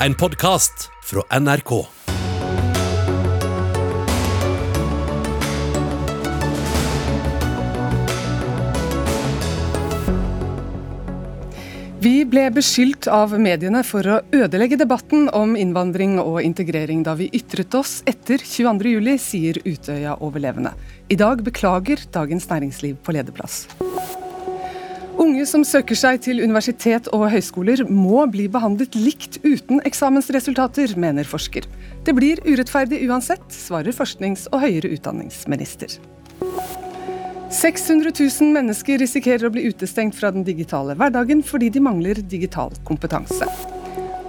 En podkast fra NRK. Vi ble beskyldt av mediene for å ødelegge debatten om innvandring og integrering da vi ytret oss etter 22.07, sier Utøya-overlevende. I dag beklager Dagens Næringsliv på lederplass. Unge som søker seg til universitet og høyskoler må bli behandlet likt uten eksamensresultater, mener forsker. Det blir urettferdig uansett, svarer forsknings- og høyere utdanningsminister. 600 000 mennesker risikerer å bli utestengt fra den digitale hverdagen fordi de mangler digital kompetanse.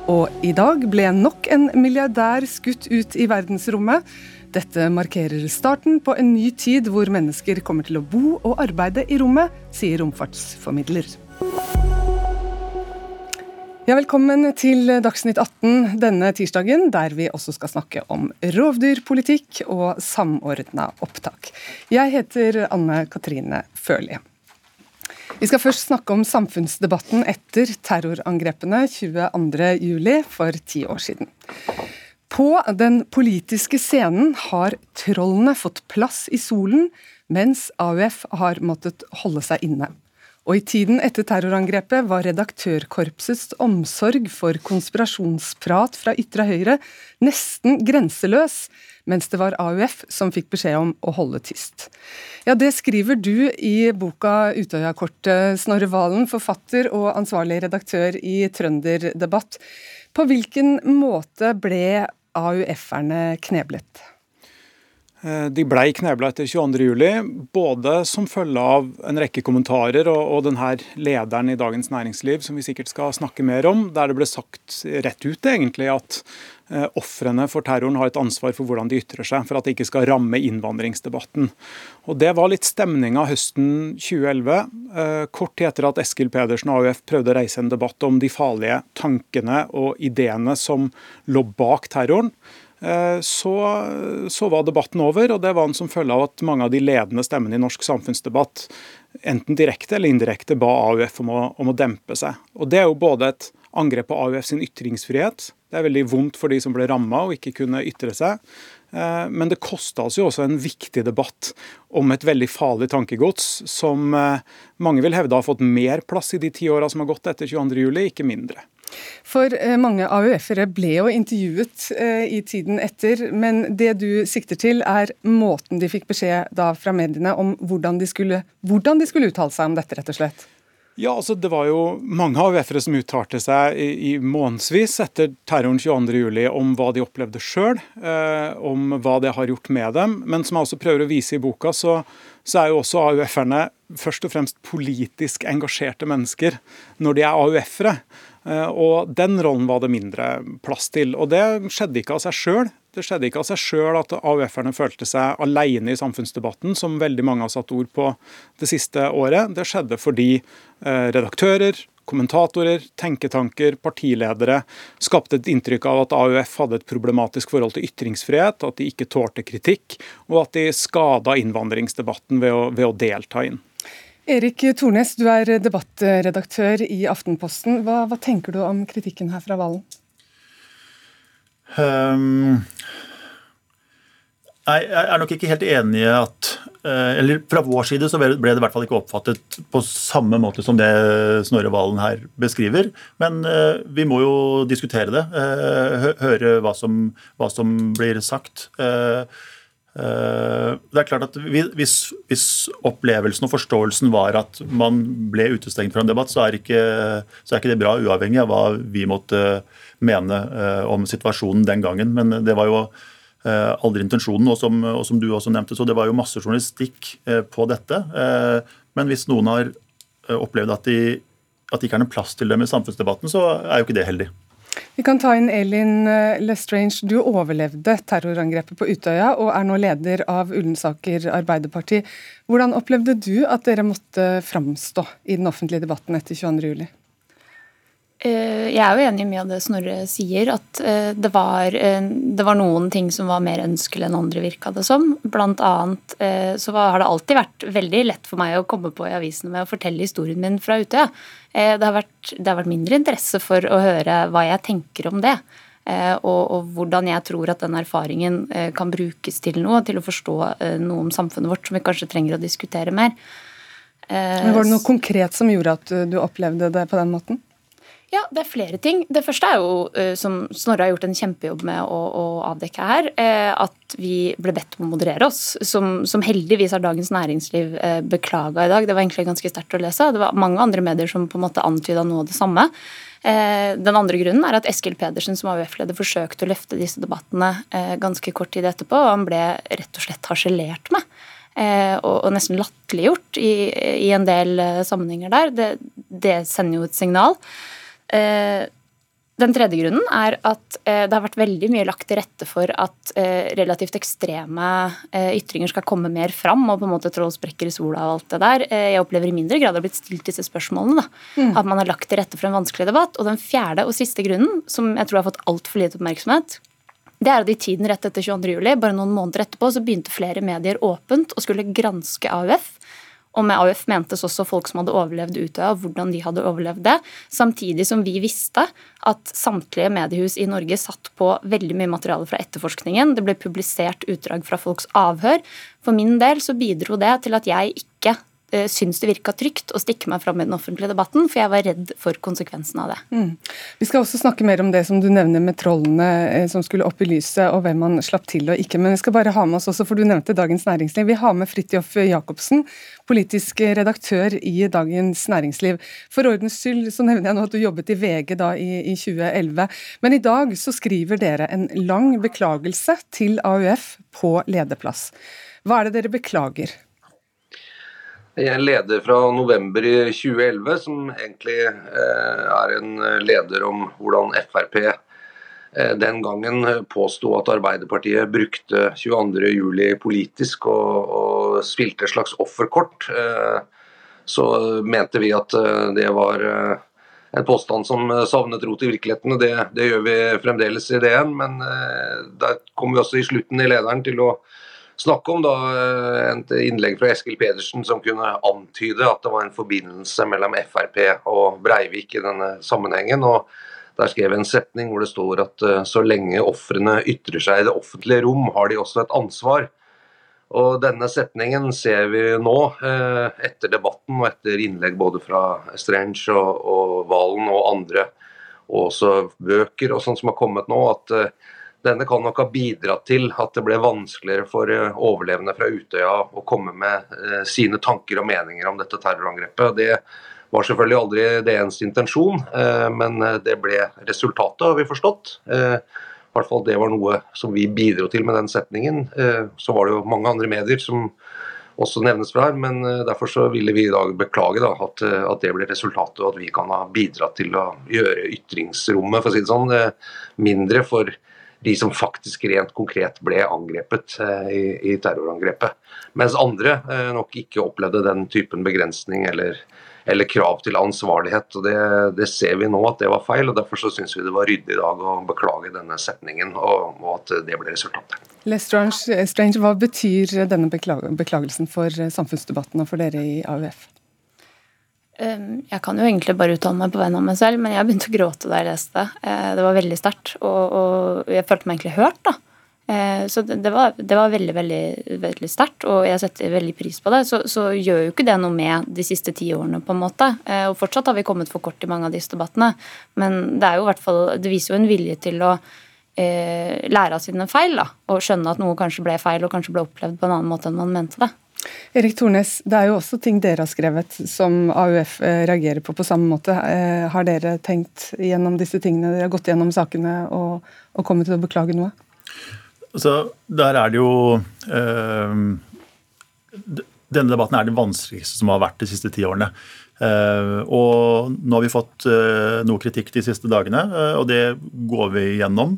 Og i dag ble nok en milliardær skutt ut i verdensrommet. Dette markerer starten på en ny tid hvor mennesker kommer til å bo og arbeide i rommet, sier romfartsformidler. Ja, velkommen til Dagsnytt 18 denne tirsdagen, der vi også skal snakke om rovdyrpolitikk og samordna opptak. Jeg heter Anne Katrine Førli. Vi skal først snakke om samfunnsdebatten etter terrorangrepene 22.07. for ti år siden. På den politiske scenen har trollene fått plass i solen, mens AUF har måttet holde seg inne. Og i tiden etter terrorangrepet var redaktørkorpsets omsorg for konspirasjonsprat fra ytre høyre nesten grenseløs, mens det var AUF som fikk beskjed om å holde tyst. Ja, Det skriver du i boka Utøya-kortet, Snorre Valen, forfatter og ansvarlig redaktør i Trønderdebatt. På hvilken måte ble AUF-erne kneblet? De blei knebla etter 22.07, både som følge av en rekke kommentarer og, og denne lederen i Dagens Næringsliv, som vi sikkert skal snakke mer om, der det ble sagt rett ut egentlig at eh, ofrene for terroren har et ansvar for hvordan de ytrer seg, for at det ikke skal ramme innvandringsdebatten. Og Det var litt stemninga høsten 2011, eh, kort tid etter at Eskil Pedersen og AUF prøvde å reise en debatt om de farlige tankene og ideene som lå bak terroren. Eh, så, så, var debatten over, og det var en som følge av at mange av de ledende stemmene i norsk samfunnsdebatt enten direkte eller indirekte ba AUF om å, om å dempe seg. Og Det er jo både et angrep på AUF sin ytringsfrihet, det er veldig vondt for de som ble ramma og ikke kunne ytre seg. Eh, men det kosta oss jo også en viktig debatt om et veldig farlig tankegods, som eh, mange vil hevde har fått mer plass i de ti åra som har gått etter 22.07, ikke mindre. For eh, mange AUF-ere ble jo intervjuet eh, i tiden etter, men det du sikter til er måten de fikk beskjed da fra mediene om hvordan de skulle, hvordan de skulle uttale seg om dette, rett og slett? Ja, altså Det var jo mange AUF-ere som uttalte seg i, i månedsvis etter terroren 22.07 om hva de opplevde sjøl, eh, om hva det har gjort med dem. Men som jeg også prøver å vise i boka, så, så er jo også AUF-erne først og fremst politisk engasjerte mennesker når de er AUF-ere. Eh, og Den rollen var det mindre plass til. Og Det skjedde ikke av seg sjøl. Det skjedde ikke av seg sjøl at AUF-erne følte seg alene i samfunnsdebatten, som veldig mange har satt ord på det siste året. Det skjedde fordi eh, redaktører, kommentatorer, tenketanker, partiledere skapte et inntrykk av at AUF hadde et problematisk forhold til ytringsfrihet, at de ikke tålte kritikk, og at de skada innvandringsdebatten ved å, ved å delta inn. Erik Tornes, du er debattredaktør i Aftenposten. Hva, hva tenker du om kritikken her fra Valen? Um, jeg er nok ikke helt enig i at eh, eller Fra vår side så ble det i hvert fall ikke oppfattet på samme måte som det Snorre Valen her beskriver. Men eh, vi må jo diskutere det. Eh, høre hva som, hva som blir sagt. Eh, det er klart at hvis, hvis, opplevelsen og forståelsen var at man ble utestengt fra en debatt, så er, ikke, så er ikke det bra, uavhengig av hva vi måtte mene eh, om situasjonen den gangen. Men det var jo eh, aldri intensjonen, og som, og som du også nevnte, så det var jo masse journalistikk på dette. Men hvis noen har opplevd at, de, at det ikke er noen plass til dem i samfunnsdebatten, så er jo ikke det heldig. Vi kan ta inn Elin eh, Lestrange. Du overlevde terrorangrepet på Utøya og er nå leder av Ullensaker Arbeiderparti. Hvordan opplevde du at dere måtte framstå i den offentlige debatten etter 22.07? Eh, jeg er jo enig i mye av det Snorre sier, at eh, det var, eh, det var noen ting som var mer ønskelig enn andre, virka det som. Blant annet så har det alltid vært veldig lett for meg å komme på i avisene med å fortelle historien min fra Utøya. Det har vært, det har vært mindre interesse for å høre hva jeg tenker om det. Og, og, hvordan jeg tror at den erfaringen kan brukes til noe, til å forstå noe om samfunnet vårt som vi kanskje trenger å diskutere mer. Men var det noe konkret som gjorde at du opplevde det på den måten? Ja, det er flere ting. Det første er jo, eh, som Snorre har gjort en kjempejobb med å, å avdekke her, eh, at vi ble bedt om å moderere oss. Som, som heldigvis har Dagens Næringsliv eh, beklaga i dag. Det var egentlig ganske sterkt å lese. Det var mange andre medier som på en måte antyda noe av det samme. Den andre grunnen er at Eskil Pedersen som AUF-leder forsøkte å løfte disse debattene ganske kort tid etterpå, og han ble rett og slett harselert med. Og, nesten latterliggjort i, i en del sammenhenger der. Det, det sender jo et signal. Eh, den tredje grunnen er at eh, det har vært veldig mye lagt til rette for at eh, relativt ekstreme ytringer skal komme mer fram, og på en måte troll sprekker i sola og alt det der. Jeg opplever i mindre grad har blitt stilt disse spørsmålene. mm. At man har lagt til rette for en vanskelig debatt. Og den fjerde og siste grunnen, som jeg tror har fått altfor lite oppmerksomhet, det er at i tiden rett etter 22.07, bare noen måneder etterpå, så begynte flere medier åpent og skulle granske AUF og med AUF mentes også folk som hadde overlevd Utøya, hvordan de hadde overlevd det. Samtidig som vi visste at samtlige mediehus i Norge satt på veldig mye materiale fra etterforskningen. Det ble publisert utdrag fra folks avhør. For min del så bidro det til at jeg ikke Eh, syns det virka trygt å stikke meg fram i den offentlige debatten, for jeg var redd for konsekvensen av det. Mm. Vi skal også snakke mer om det som du nevner med trollene eh, som skulle opp i lyset, og hvem man slapp til og ikke. Men vi skal bare ha med oss også, for du nevnte Dagens Næringsliv. Vi har med Fridtjof Jacobsen, politisk redaktør i Dagens Næringsliv. For ordens skyld så nevner jeg nå at du jobbet i VG da i, i 2011. Men i dag så skriver dere en lang beklagelse til AUF på lederplass. Hva er det dere beklager? En leder fra november i 2011 som egentlig eh, er en leder om hvordan Frp eh, den gangen påsto at Arbeiderpartiet brukte 22.07 politisk og, og spilte et slags offerkort. Eh, så mente vi at det var en påstand som savnet rot i virkeligheten. Det, det gjør vi fremdeles i DN, men der kom vi også i slutten i lederen til å snakke om da, eh, et innlegg fra Eskil Pedersen som kunne antyde at det var en forbindelse mellom Frp og Breivik i denne sammenhengen. og Der skrev jeg en setning hvor det står at uh, så lenge ofrene ytrer seg i det offentlige rom, har de også et ansvar. Og Denne setningen ser vi nå, uh, etter debatten og etter innlegg både fra Strange og, og Valen og andre, og også bøker og sånt som har kommet nå, at denne kan nok ha bidratt til at det ble vanskeligere for eh, overlevende fra Utøya å komme med eh, sine tanker og meninger om dette terrorangrepet. Det var selvfølgelig aldri DNs intensjon, eh, men det ble resultatet, har vi forstått. I hvert fall Det var noe som vi bidro til med den setningen. Så var det jo mange andre medier som også nevnes fra her, men derfor så ville vi i dag beklage da, at, at, det ble resultatet, og at vi kan ha bidratt til å gjøre ytringsrommet for å si det sånn, mindre for de som faktisk rent konkret ble angrepet eh, i, terrorangrepet. Mens andre eh, nok ikke opplevde den typen begrensning eller, eller krav til ansvarlighet. og det, det, ser vi nå at det var feil. og Derfor så syns vi det var ryddig i dag å beklage denne setningen, og, og at det ble resultatet. Strange, hva betyr denne beklagelsen for samfunnsdebatten og for dere i AUF? Ehm, jeg kan jo egentlig bare uttale meg på vegne av meg selv, men jeg begynte å gråte da jeg leste det. Eh, det var veldig sterkt, og, og, jeg følte meg egentlig hørt. da. Eh, så det, var, det var, veldig veldig, veldig sterkt, og jeg setter veldig pris på det. Så, så, gjør jo ikke det noe med de siste ti årene, på en måte. Eh, og fortsatt har vi kommet for kort i mange av disse debattene, men det er jo hvert fall, det viser jo en vilje til å eh, lære av sine feil, da, og skjønne at noe kanskje ble feil, og kanskje ble opplevd på en annen måte enn man mente det. Erik Tornes, det er jo også ting dere har skrevet som AUF eh, reagerer på på samme måte. Eh, har dere tenkt gjennom disse tingene, dere har gått gjennom sakene og, og kommet til å beklage noe? Altså, der er det jo øh, Denne debatten er det vanskeligste som har vært de siste ti årene. Uh, og nå har vi fått uh, noe kritikk de siste dagene, uh, og det går vi gjennom.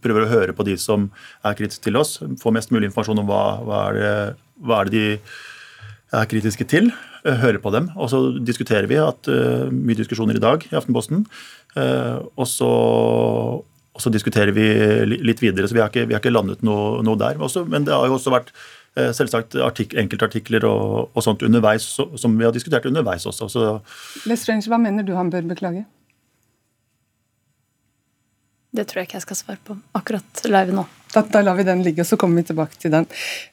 prøver å høre på de som er kritiske til oss, få mest mulig informasjon om hva, hva er det hva er det de er kritiske til, hører på dem. Og så diskuterer vi. Hatt mye diskusjoner i dag i Aftenposten. Og så, og så diskuterer vi litt videre. Så vi har ikke, vi har ikke landet noe, noe der. Også, men det har jo også vært selvsagt artik enkeltartikler og, og, sånt underveis, som vi har diskutert underveis også. Så. Lestrange, hva mener du han bør beklage? Det tror jeg ikke jeg skal svare på akkurat live nå. Da, da lar vi den ligge, og så kommer vi tilbake til den.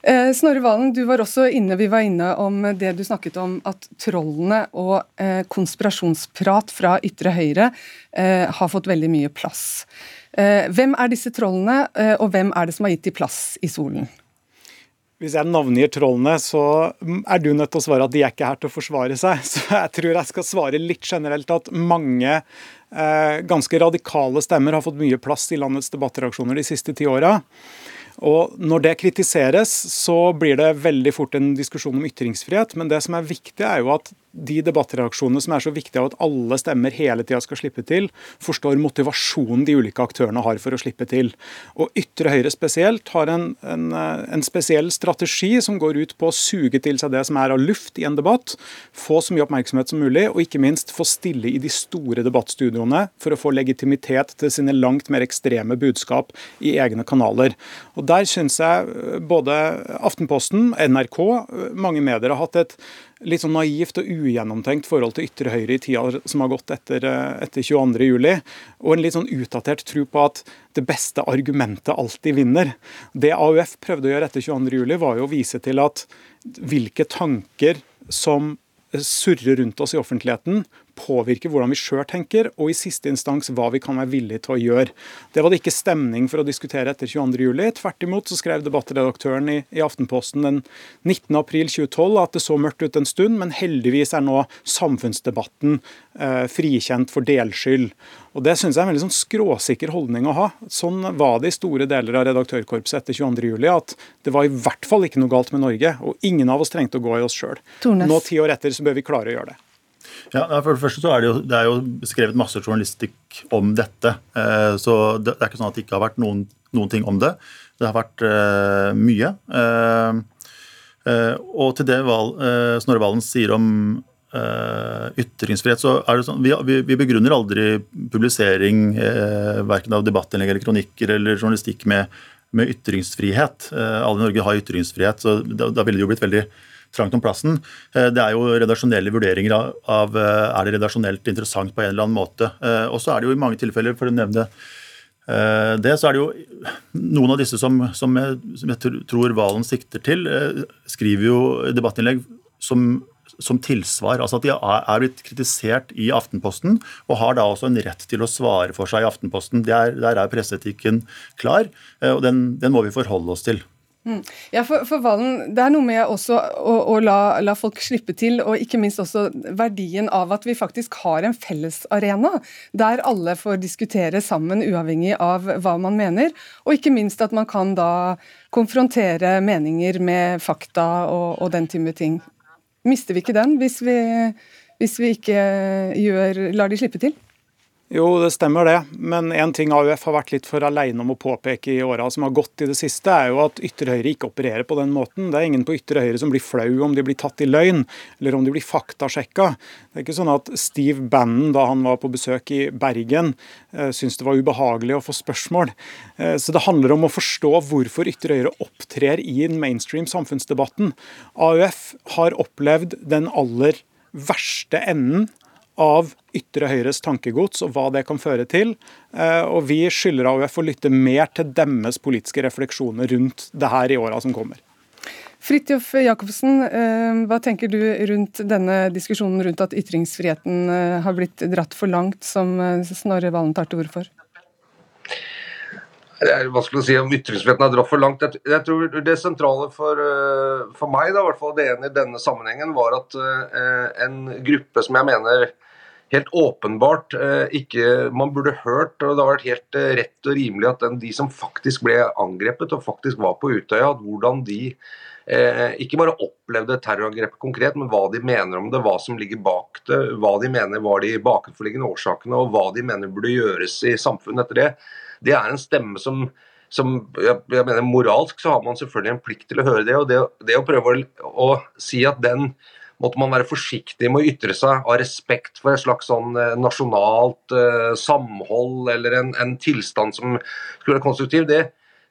Eh, Snorre Valen, du var også inne, vi var inne om det du snakket om, at trollene og eh, konspirasjonsprat fra ytre høyre eh, har fått veldig mye plass. Eh, hvem er disse trollene, eh, og hvem er det som har gitt de plass i solen? Hvis jeg navngir trollene, så er du nødt til å svare at de er ikke her til å forsvare seg. Så jeg tror jeg skal svare litt generelt at mange ganske radikale stemmer har fått mye plass i landets debattreaksjoner de siste ti åra. Og Når det kritiseres, så blir det veldig fort en diskusjon om ytringsfrihet. Men det som er viktig, er jo at de debattreaksjonene som er så viktige av at alle stemmer hele tida skal slippe til, forstår motivasjonen de ulike aktørene har for å slippe til. Og Ytre høyre spesielt har en, en, en, spesiell strategi som går ut på å suge til seg det som er av luft i en debatt, få så mye oppmerksomhet som mulig, og ikke minst få stille i de store debattstudioene for å få legitimitet til sine langt mer ekstreme budskap i egne kanaler. Og Der syns jeg både Aftenposten, NRK, mange medier har hatt et litt sånn naivt og ugjennomtenkt forhold til ytre høyre i tida som har gått etter, eh, etter 22.07. Og en litt sånn utdatert tro på at det beste argumentet alltid vinner. Det AUF prøvde å gjøre etter 22.07, var jo å vise til at hvilke tanker som surrer rundt oss i offentligheten, påvirke hvordan vi sjøl tenker, og i siste instans hva vi kan være villige til å gjøre. Det var det ikke stemning for å diskutere etter 22.07. Tvert imot så skrev debattredaktøren i, i Aftenposten den 19.4.2012 at det så mørkt ut en stund, men heldigvis er nå samfunnsdebatten eh, frikjent for delskyld. Og Det synes jeg er en veldig sånn skråsikker holdning å ha. Sånn var det i store deler av redaktørkorpset etter 22.07. At det var i hvert fall ikke noe galt med Norge, og ingen av oss trengte å gå i oss sjøl. Nå ti år etter så bør vi klare å gjøre det. Ja, For det første så er det, jo, det er jo beskrevet masse journalistikk om dette. Eh, så det er ikke sånn at det ikke har vært noen, noen ting om det. Det har vært uh, mye. Uh, og til det Val, Snorre Valen sier om ytringsfrihet, så er det sånn Vi, vi begrunner aldri publisering verken av debattinnlegg eller kronikker eller journalistikk med, med ytringsfrihet. alle i Norge har ytringsfrihet, så da, da ville det jo blitt veldig trangt om plassen. Eh, det er jo redaksjonelle vurderinger av, eh, er det redaksjonelt interessant på en eller annen måte. Eh, og så er det jo i mange tilfeller, for å nevne det, så er det jo noen av disse som, som, jeg, som jeg, tror Valen sikter til, skriver jo debattinnlegg som, som tilsvar. Altså at de er blitt kritisert i Aftenposten, og har da også en rett til å svare for seg i Aftenposten. Der, der er presseetikken klar, og den, den må vi forholde oss til. Mm. Ja, for, for, Valen, Det er noe med også å, å la, la, folk slippe til, og ikke minst også verdien av at vi faktisk har en fellesarena der alle får diskutere sammen, uavhengig av hva man mener. Og ikke minst at man kan da konfrontere meninger med fakta og, og den type ting. Mister vi ikke den hvis vi, hvis vi ikke gjør, lar de slippe til? Jo, det stemmer det. Men en ting AUF har vært litt for alene om å påpeke i åra som har gått i det siste, er jo at ytre høyre ikke opererer på den måten. Det er ingen på ytre høyre som blir flau om de blir tatt i løgn, eller om de blir faktasjekka. Det er ikke sånn at Steve Bannon, da han var på besøk i Bergen, eh, syntes det var ubehagelig å få spørsmål. Eh, så det handler om å forstå hvorfor ytre høyre opptrer i den mainstream samfunnsdebatten. AUF har opplevd den aller verste enden av ytre høyres tankegods og hva det kan føre til. Eh, og vi skylder AUF å lytte mer til deres politiske refleksjoner rundt det her i åra som kommer. Fridtjof Jacobsen, eh, hva tenker du rundt denne diskusjonen rundt at ytringsfriheten eh, har blitt dratt for langt, som Snorre Valen tar til orde for? Det er vanskelig å si om ytringsfriheten har dratt for langt. Jeg tror Det sentrale for, for meg, da, i hvert fall det ene i denne sammenhengen, var at en gruppe som jeg mener helt åpenbart eh, ikke man burde hørt, og det har vært helt eh, rett og rimelig at den, de som faktisk ble angrepet og faktisk var på Utøya, at hvordan de eh, ikke bare opplevde terrorangrepet konkret, men hva de mener om det, hva som ligger bak det, hva de mener var de bakenforliggende årsakene, og hva de mener burde gjøres i samfunnet etter det, det er en stemme som som jeg, jeg, mener Moralsk så har man selvfølgelig en plikt til å høre det. og Det, det å prøve å, å, si at den måtte man være forsiktig med å ytre seg av respekt for et slags sånn eh, nasjonalt uh, samhold eller en, en, tilstand som skulle være konstruktiv, det,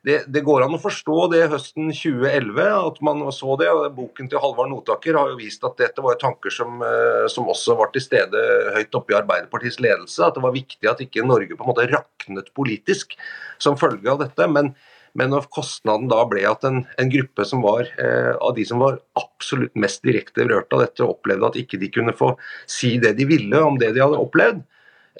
det, det, går an å forstå det høsten 2011, at man så det. og Boken til Halvard Notaker har jo vist at dette var tanker som, uh, som, også var til stede høyt oppe i Arbeiderpartiets ledelse. At det var viktig at ikke Norge på en måte raknet politisk som følge av dette. men men når kostnaden da ble at en, en gruppe som var eh, av de som var absolutt mest direkte berørt av dette, opplevde at ikke de kunne få si det de ville om det de hadde opplevd,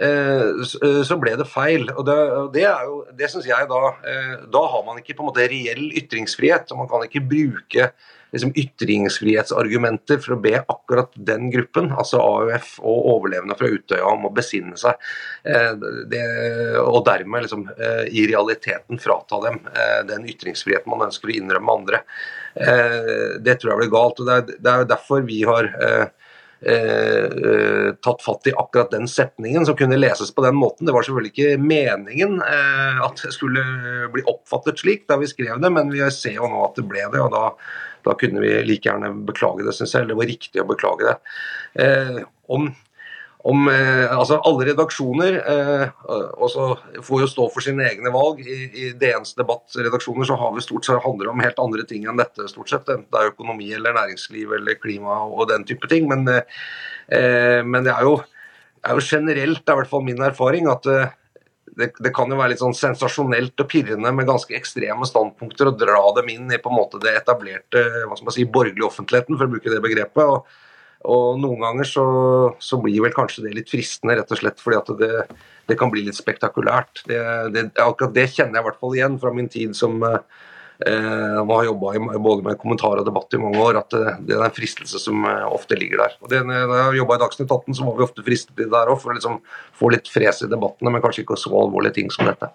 så ble det feil. og Det, det, jo, det synes jeg da eh, Da har man ikke på en måte reell ytringsfrihet. og Man kan ikke bruke liksom, ytringsfrihetsargumenter for å be akkurat den gruppen, altså AUF og overlevende fra Utøya, om å besinne seg. Det, og dermed liksom, i realiteten frata dem den ytringsfriheten man ønsker å innrømme andre. Det tror jeg blir galt. og Det er, er derfor vi har Eh, eh, tatt fatt i akkurat den setningen som kunne leses på den måten. Det var selvfølgelig ikke meningen eh, at det skulle bli oppfattet slik da vi skrev det, men vi ser jo nå at det ble det. og da, da kunne vi like gjerne beklage det, syns jeg. Det var riktig å beklage det. Eh, om om eh, altså alle redaksjoner eh, får jo stå for sine egne valg. I, i DNs debattredaksjoner så har vi stort sett handler det om helt andre ting enn dette. stort sett. Enten det er økonomi eller næringsliv eller klima og den type ting. Men, eh, men det er jo, er jo, generelt, det er i hvert fall min erfaring, at det, det, kan jo være litt sånn sensasjonelt og pirrende med ganske ekstreme standpunkter og dra dem inn i på en måte det etablerte hva skal man si, borgerlige offentligheten, for å bruke det begrepet. og og noen ganger så, så, blir vel kanskje det litt fristende, rett og slett fordi at det, det kan bli litt spektakulært. Det, det, akkurat det kjenner jeg i hvert fall igjen fra min tid som eh, har jobba både med kommentar og debatt i mange år, at det, det er en fristelse som eh, ofte ligger der. Og det, når jeg har jobba i Dagsnytt 18, så var vi ofte fristet til det der òg, for å liksom få litt fres i debattene, men kanskje ikke så alvorlige ting som dette.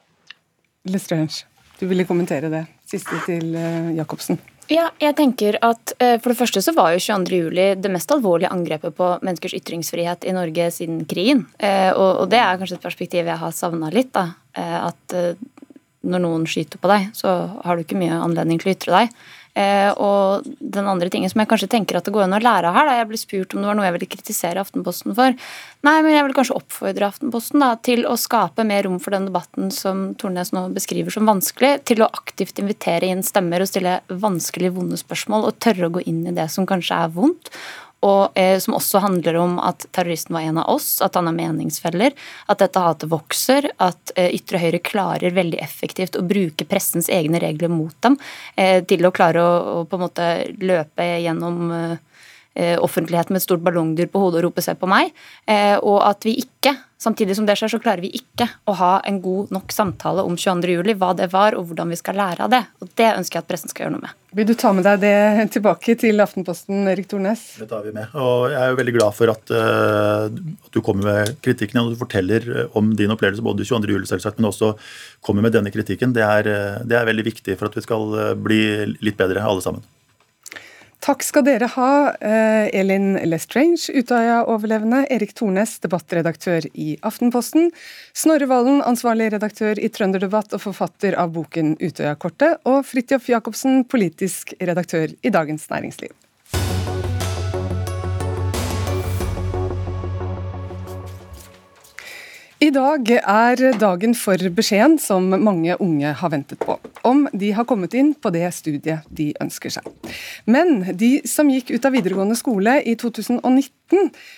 Lestrange, du ville kommentere det. Siste til uh, Jacobsen. Ja, jeg tenker at uh, For det første så var jo 22.07 det mest alvorlige angrepet på menneskers ytringsfrihet i Norge siden krigen. Uh, og, det er kanskje et perspektiv jeg har savna litt. da, At når noen skyter på deg, så har du ikke mye anledning til å ytre deg. Eh, og den andre tingen som jeg kanskje tenker at det går an å lære her, da jeg ble spurt om det var noe jeg ville kritisere Aftenposten for. Nei, men jeg vil kanskje oppfordre Aftenposten da, til å skape mer rom for den debatten som Tornes nå beskriver som vanskelig, til å aktivt invitere inn stemmer og stille vanskelige, vonde spørsmål, og tørre å gå inn i det som kanskje er vondt og eh, som også handler om at terroristen var en av oss, at han er meningsfeller, at dette hatet vokser, at eh, ytre høyre klarer veldig effektivt å bruke pressens egne regler mot dem eh, til å klare å, å, på en måte løpe gjennom eh, offentlighet med et stort ballongdyr på hodet og rope 'se på meg'. Eh, og at vi ikke, samtidig som det skjer, så klarer vi ikke å ha en god nok samtale om 22.07, hva det var og hvordan vi skal lære av det. Og det ønsker jeg at pressen skal gjøre noe med. Vil du ta med deg det tilbake til Aftenposten, Erik Tornes? Det tar vi med. Og jeg er jo veldig glad for at, uh, at du kommer med kritikken og du forteller om din opplevelse både 22.07, selvsagt, men også kommer med denne kritikken. Det er, det er veldig viktig for at vi skal bli litt bedre, alle sammen. Takk skal dere ha, eh, Elin Lestrange, Utøya-overlevende, Erik Tornes, debattredaktør i Aftenposten, Snorre Valen, ansvarlig redaktør i Trønderdebatt og forfatter av boken Utøya-kortet, og Fridtjof Jacobsen, politisk redaktør i Dagens Næringsliv. I dag er dagen for beskjeden som mange unge har ventet på, om de har kommet inn på det studiet de ønsker seg. Men de som gikk ut av videregående skole i 2019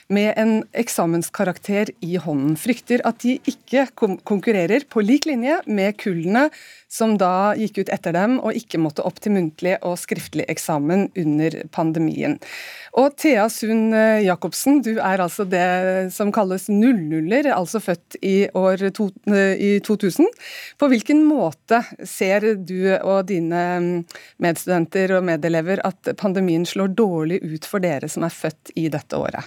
med en eksamenskarakter i hånden, frykter at de ikke konkurrerer på lik linje med kullene som da gikk ut etter dem og ikke måtte opp til muntlig og skriftlig eksamen under pandemien. Og Thea Sund eh, Jacobsen, du er altså det som kalles nullnuller, altså født i år to, eh, i 2000. På hvilken måte ser du og dine mm, medstudenter og medelever at pandemien slår dårlig ut for dere som er født i dette året?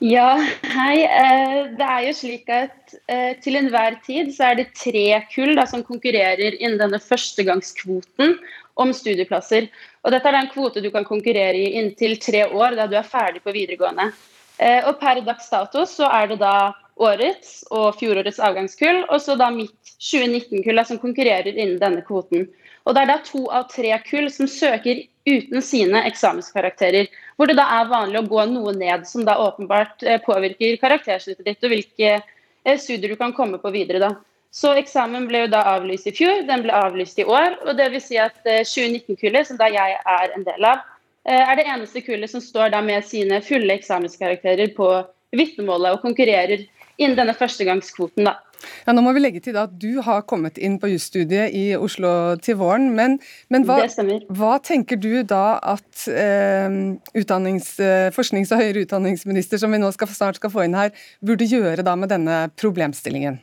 Ja, hei. Eh, det er jo slik at eh, til enhver tid så er det tre kull da, som konkurrerer innen denne førstegangskvoten om studieplasser. Og dette er den kvote du kan konkurrere i inntil tre år da du er ferdig på videregående. Eh, og per dags dato så er det da årets og fjorårets avgangskull, og så da mitt 2019-kull som konkurrerer innen denne kvoten. Og Det er da to av tre kull som søker uten sine eksamenskarakterer, hvor det da er vanlig å gå noe ned, som da åpenbart eh, påvirker karaktersnittet ditt og hvilke eh, studier du kan komme på videre. da. Så eksamen ble jo da avlyst i fjor, den ble avlyst i år. og det vil si at 2019-kullet, som da jeg er en del av, er det eneste kullet som står da med sine fulle eksamenskarakterer på vitnemålet og konkurrerer innen denne førstegangskvoten. da. Ja, nå må vi legge til at Du har kommet inn på jusstudiet i Oslo til våren. Men, men hva, hva, tenker du da at eh, eh, forsknings- og høyere utdanningsminister, som vi nå skal, snart skal få inn her, burde gjøre da med denne problemstillingen?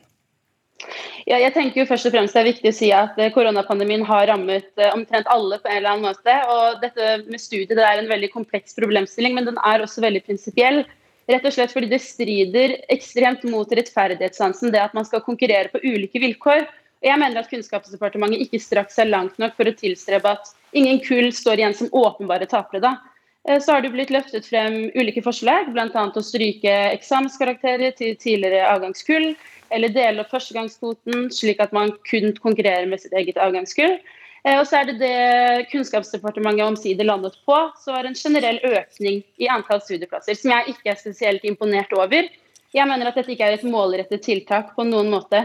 Ja, jeg tenker jo først og fremst Det er viktig å si at eh, koronapandemien har rammet eh, omtrent alle på en eller annen måte. og Dette med studiet det er en veldig kompleks problemstilling, men den er også veldig prinsipiell. Rett og slett fordi det strider ekstremt mot rettferdighetssansen, det at man skal konkurrere på ulike vilkår. Jeg mener at Kunnskapsdepartementet ikke strakk seg langt nok for å tilstrebe at ingen kull står igjen som åpenbare tapere. da. Eh, så har det blitt løftet frem ulike forslag, bl.a. å stryke eksamenskarakterer til tidligere avgangskull, eller dele opp førstegangskvoten slik at man kun konkurrerer med sitt eget avgangskull. Eh, og så er det det Kunnskapsdepartementet omsider landet på, så var en generell økning i antall studieplasser, som jeg ikke er spesielt imponert over. Jeg mener at dette ikke er et målrettet tiltak på noen måte,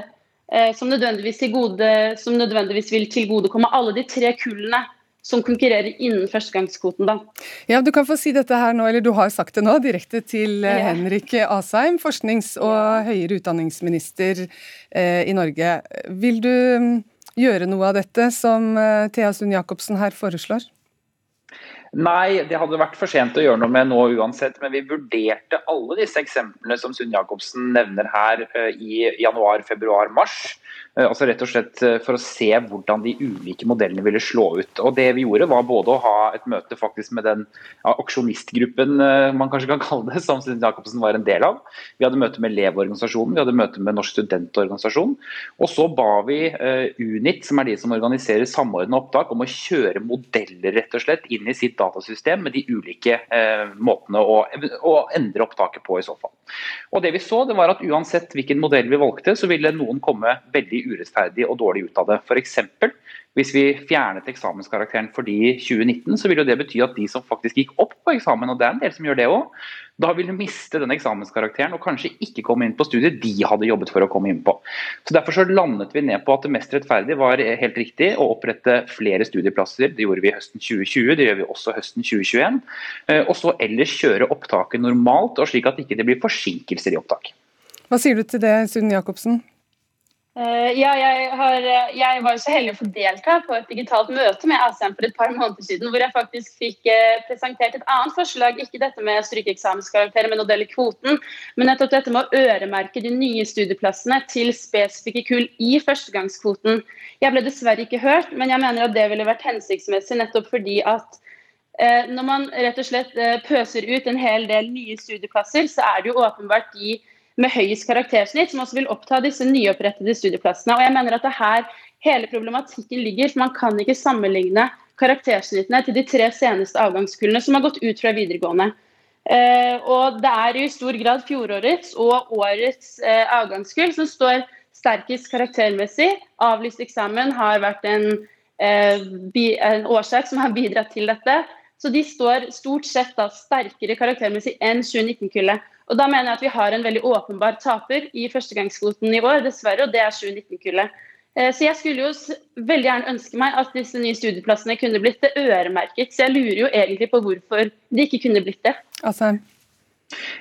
eh, som nødvendigvis, gode, som nødvendigvis vil tilgodekomme alle de tre kullene som konkurrerer innen førstegangskvoten. da. Ja, Du kan få si dette her nå, eller du har sagt det nå, direkte til ja. Henrik Asheim, forsknings- og høyere utdanningsminister eh, i Norge. Vil du mm, gjøre noe av dette som eh, Thea Sund Jacobsen her foreslår? Nei, det hadde vært for sent å gjøre noe med nå uansett. Men vi vurderte alle disse eksemplene som Sund Jacobsen nevner her eh, i januar, februar, mars. Eh, altså rett og slett eh, For å se hvordan de ulike modellene ville slå ut. Og Det vi gjorde var både å ha et møte faktisk med den ja, aksjonistgruppen eh, man kanskje kan kalle det, som Sint Jacobsen var en del av. Vi hadde møte med Elevorganisasjonen, vi hadde møte med Norsk studentorganisasjon. Og så ba vi Unit, som er de som organiserer samordna opptak, om å kjøre modeller rett og slett inn i sitt datasystem med de ulike eh, måtene å, å endre opptaket på i så fall. Og det vi så, det var at uansett hvilken modell vi valgte, så ville noen komme veldig urettferdig og dårlig ut av det. F.eks. hvis vi fjernet eksamenskarakteren for de i 2019, så vil jo det bety at de som faktisk gikk opp på eksamen, og det er en del som gjør det òg, da vil de miste den eksamenskarakteren og kanskje ikke komme inn på studiet de hadde jobbet for å komme inn på. Så Derfor så landet vi ned på at det mest rettferdige var helt riktig å opprette flere studieplasser. Det gjorde vi høsten 2020, det gjør vi også høsten 2021. Eh, og så ellers kjøre opptaket normalt, og slik at det ikke blir forsinkelser i opptak. Hva sier du til det, Sunn Jacobsen? Uh, ja, jeg, har, eh, jeg, var så heldig å få delta på et digitalt møte med ASEAN for et par måneder siden, hvor jeg faktisk fikk uh, presentert et annet forslag. Ikke dette med strykeeksamenskarakterer, men å dele kvoten. Men nettopp dette med å øremerke de nye studieplassene til spesifikke kull i førstegangskvoten. Jeg ble dessverre ikke hørt, men jeg mener at det ville vært hensiktsmessig nettopp fordi at når man rett og slett pøser ut en hel del nye studieplasser, så er det jo åpenbart de med høyest karaktersnitt, som også vil oppta disse nyopprettede studieplassene. Og jeg mener at det her hele problematikken ligger, for man kan ikke sammenligne karaktersnittene til de tre seneste avgangskullene som har gått ut fra videregående. Eh, og det er i stor grad fjorårets og årets eh, avgangskull som står sterkest karaktermessig. Avlyst eksamen har vært en, eh, en årsak som har bidratt til dette. Så de står stort sett da sterkere karaktermessig enn 2019-kullet. Og Da mener jeg at vi har en veldig åpenbar taper i førstegangskvoten i år, dessverre, og det er 2019-kullet. Eh, så jeg skulle jo veldig gjerne ønske meg at disse nye studieplassene kunne blitt øremerket. Så jeg lurer jo egentlig på hvorfor de ikke kunne blitt det. Altså,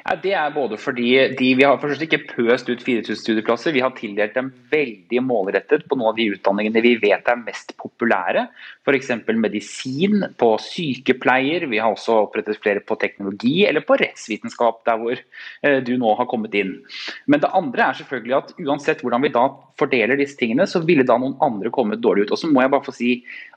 ja, det er både fordi de, Vi har først ikke pøst ut 4000 studieplasser. Vi har tildelt dem veldig målrettet på noen av de utdanningene vi vet er mest populære. F.eks. medisin, på sykepleier. Vi har også opprettet flere på teknologi eller på rettsvitenskap, der hvor eh, du nå har kommet inn. Men det andre er selvfølgelig at uansett hvordan vi da fordeler disse tingene, så ville da noen andre kommet dårlig ut. Og så må jeg bare få si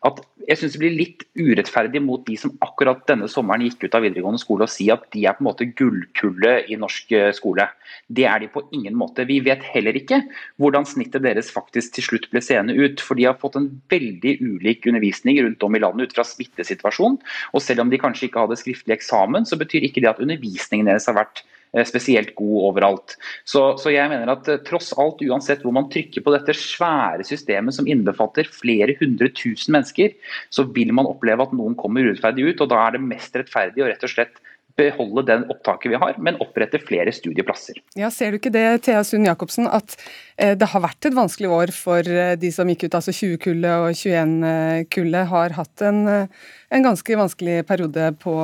at jeg syns det blir litt urettferdig mot de som akkurat denne sommeren gikk ut av videregående skole og si at de er på en måte gullkullet i norsk eh, skole. Det er de på ingen måte. Vi vet heller ikke hvordan snittet deres faktisk til slutt ble seende ut. For de har fått en veldig ulik undervisning rundt om i landet ut fra smittesituasjonen. Og selv om de kanskje ikke hadde skriftlig eksamen, så betyr ikke det at undervisningen deres har vært spesielt god overalt. Så, så jeg mener at tross alt, uansett hvor man trykker på dette svære systemet som innbefatter flere hundre tusen mennesker, så vil man oppleve at noen kommer urettferdig ut. og Da er det mest rettferdig å rett og slett beholde den opptaket vi har, men opprette flere studieplasser. Ja, Ser du ikke det, Thea Sund Jacobsen, at eh, det har vært et vanskelig år for eh, de som gikk ut, altså 20-kullet og 21-kullet har hatt en, eh, en, ganske vanskelig periode på,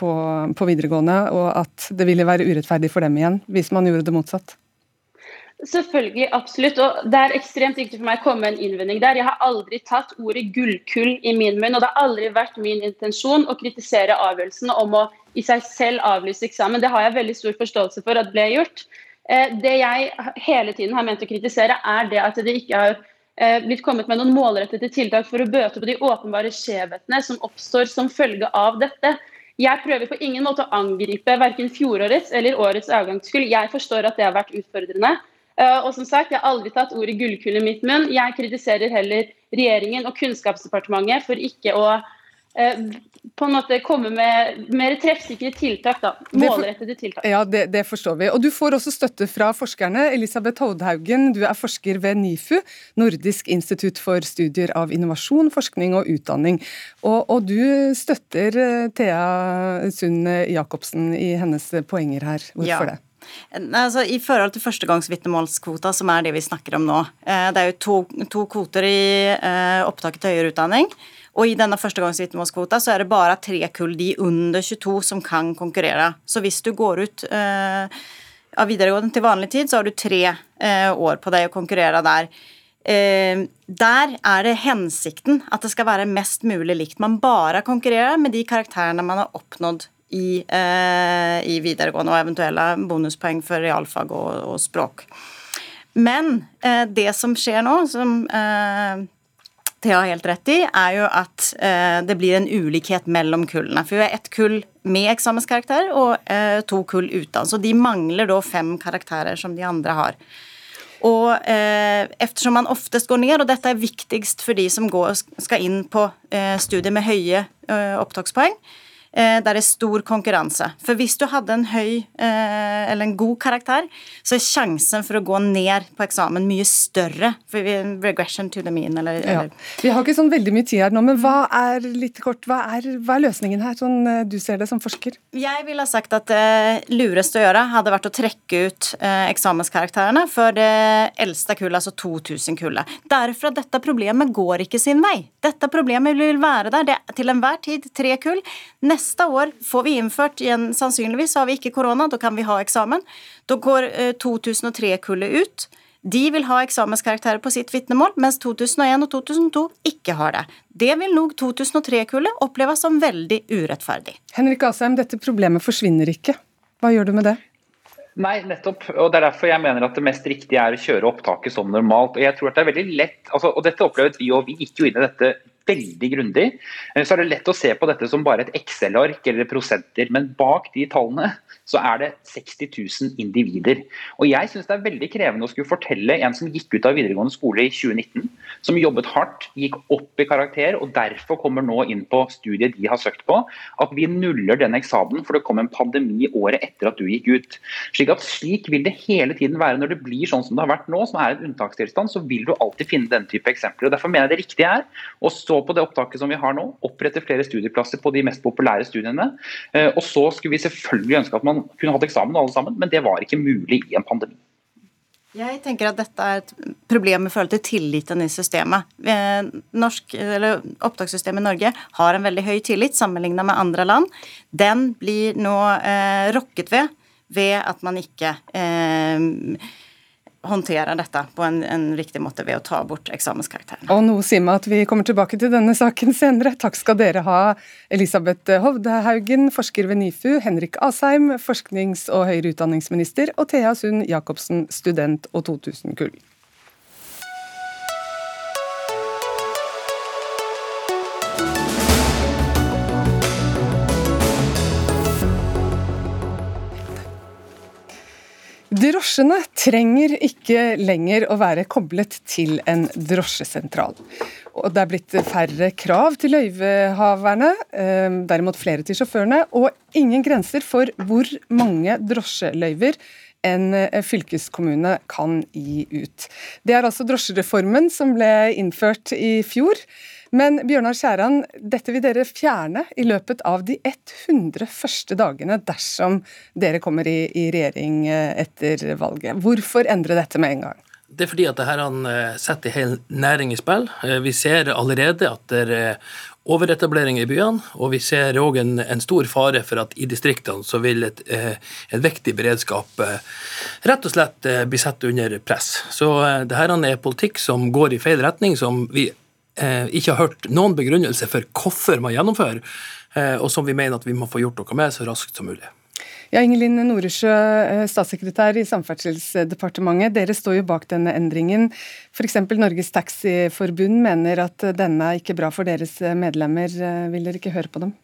på, på videregående, og at det ville være urettferdig for dem igjen hvis man gjorde det motsatt? Selvfølgelig, absolutt. Og det er ekstremt viktig for meg å komme med en innvending der. Jeg har aldri tatt ordet gullkull i min munn, og det har aldri vært min intensjon å kritisere avgjørelsen om å i seg selv avlyse eksamen. Det har jeg veldig stor forståelse for at ble gjort. Eh, det jeg hele tiden har ment å kritisere, er det at det ikke har eh, blitt kommet med noen målrettede tiltak for å bøte på de åpenbare skjevhetene som oppstår som følge av dette. Jeg prøver på ingen måte å angripe verken fjorårets eller årets avgangskull. Jeg forstår at det har vært utfordrende. Eh, og som sagt, Jeg har aldri tatt ordet gullkule i mitt munn. Jeg kritiserer heller regjeringen og Kunnskapsdepartementet for ikke å eh, på en måte komme med mer treffsikre tiltak. da, Målrettede tiltak. Ja, det, det, forstår vi. Og Du får også støtte fra forskerne. Elisabeth Hovdhaugen, du er forsker ved NIFU, Nordisk institutt for studier av innovasjon, forskning og utdanning. Og, og du støtter eh, Thea Sund Jacobsen i hennes poenger her. Hvorfor ja. det? Altså, I forhold til førstegangsvitnemålskvota, som er det vi snakker om nå. Eh, det er jo to, to kvoter i eh, opptaket til høyere utdanning. Og i denne førstegangsvitnemålskvota så er det bare tre kull, de under 22, som kan konkurrere. Så hvis du går ut eh, av videregående til vanlig tid, så har du tre eh, år på deg å konkurrere der. Eh, der er det hensikten at det skal være mest mulig likt. Man bare konkurrerer med de karakterene man har oppnådd i, eh, i videregående, og eventuelle bonuspoeng for realfag og, og språk. Men eh, det som skjer nå, som eh, Thea har helt rett i, er jo at det blir en ulikhet mellom kullene. For vi har ett kull med eksamenskarakter og to kull uten. Så de mangler da fem karakterer som de andre har. Og eh, eftersom man oftest går ned, og dette er viktigst for de som går, skal inn på eh, studier med høye eh, opptakspoeng, der det er stor konkurranse. For hvis du hadde en høy eh, eller en god karakter, så er sjansen for å gå ned på eksamen mye større. For vi, regression to the mean, eller, ja. Vi har ikke sånn veldig mye tid her nå, men hva er litt kort, hva er, hva er løsningen her, sånn eh, du ser det som forsker? Jeg ville ha sagt at det lureste å gjøre hadde vært å trekke ut eh, eksamenskarakterene for det eldste kullet, altså 2000-kullet. Derfor at dette problemet går ikke sin vei. Dette problemet vil være der det til enhver tid tre kull. Neste Neste år får vi innført igjen, sannsynligvis har vi ikke korona, da kan vi ha eksamen. Da går 2003-kullet eh, ut. De vil ha eksamenskarakterer på sitt vitnemål, mens 2001 og 2002 ikke har det. Det vil nok 2003-kullet oppleve som veldig urettferdig. Henrik Asheim, dette problemet forsvinner ikke. Hva gjør du med det? Nei, nettopp. og Det er derfor jeg mener at det mest riktige er å kjøre opptaket som normalt. og jeg tror at det er veldig lett, altså, og Dette opplevde vi og vi gikk jo inn i dette veldig grundig. Eh, så er det lett å se på dette som bare et Excel-ark eller prosenter, men bak de tallene så er det 60 000 individer. Og Jeg syns det er veldig krevende å skulle fortelle en som gikk ut av videregående skole i 2019, som jobbet hardt, gikk opp i karakter og derfor kommer nå inn på studiet de har søkt på, at vi nuller den eksamen for det kom en pandemi året etter at du gikk ut. Slik at slik vil det hele tiden være når det blir sånn som det har vært nå, som er en unntakstilstand, så vil du alltid finne den type eksempler. og Derfor mener jeg det riktige er å stå på det opptaket som vi har nå, opprette flere studieplasser på de mest populære studiene. Eh, og så skulle vi selvfølgelig ønske at man kunne hatt eksamen alle sammen, men det var ikke mulig i en pandemi. Jeg tenker at dette er et problem i forhold til tilliten i systemet. Eh, norsk, Opptakssystemet i Norge har en veldig høy tillit sammenlignet med andre land. Den blir nå eh, rokket ved ved at man ikke eh, håndterer dette på en, en, riktig måte ved å ta bort eksamenskarakteren. Og noe sier meg at vi kommer tilbake til denne saken senere. Takk skal dere ha, Elisabeth Hovdehaugen, forsker ved NIFU, Henrik Asheim, forsknings- og høyere utdanningsminister, og Thea Sund Jacobsen, student og 2000-kull. Drosjene trenger ikke lenger å være koblet til en drosjesentral. Og det er blitt færre krav til løyvehaverne, eh, derimot flere til sjåførene, og ingen grenser for hvor mange drosjeløyver en eh, fylkeskommune kan gi ut. Det er altså drosjereformen som ble innført i fjor. Men Bjørnar Skjæran, dette vil dere fjerne i løpet av de 100 første dagene dersom dere kommer i, i regjering eh, etter valget. Hvorfor endre dette med en gang? Det er fordi at dette eh, setter en hel næring i spill. Eh, vi ser allerede at det er overetablering i byene, og vi ser òg en, en, stor fare for at i distriktene så vil et, et viktig beredskap rett og slett bli satt under press. Så dette er politikk som går i feil retning, som vi ikke har hørt noen begrunnelse for hvorfor man gjennomfører, og som vi mener at vi må få gjort noe med så raskt som mulig. Ja, Ingelin Noresjø, eh, statssekretær i Samferdselsdepartementet. Dere står jo bak denne endringen. F.eks. Norges Taxiforbund mener at denne er ikke bra for deres medlemmer. Eh, vil dere ikke høre på dem?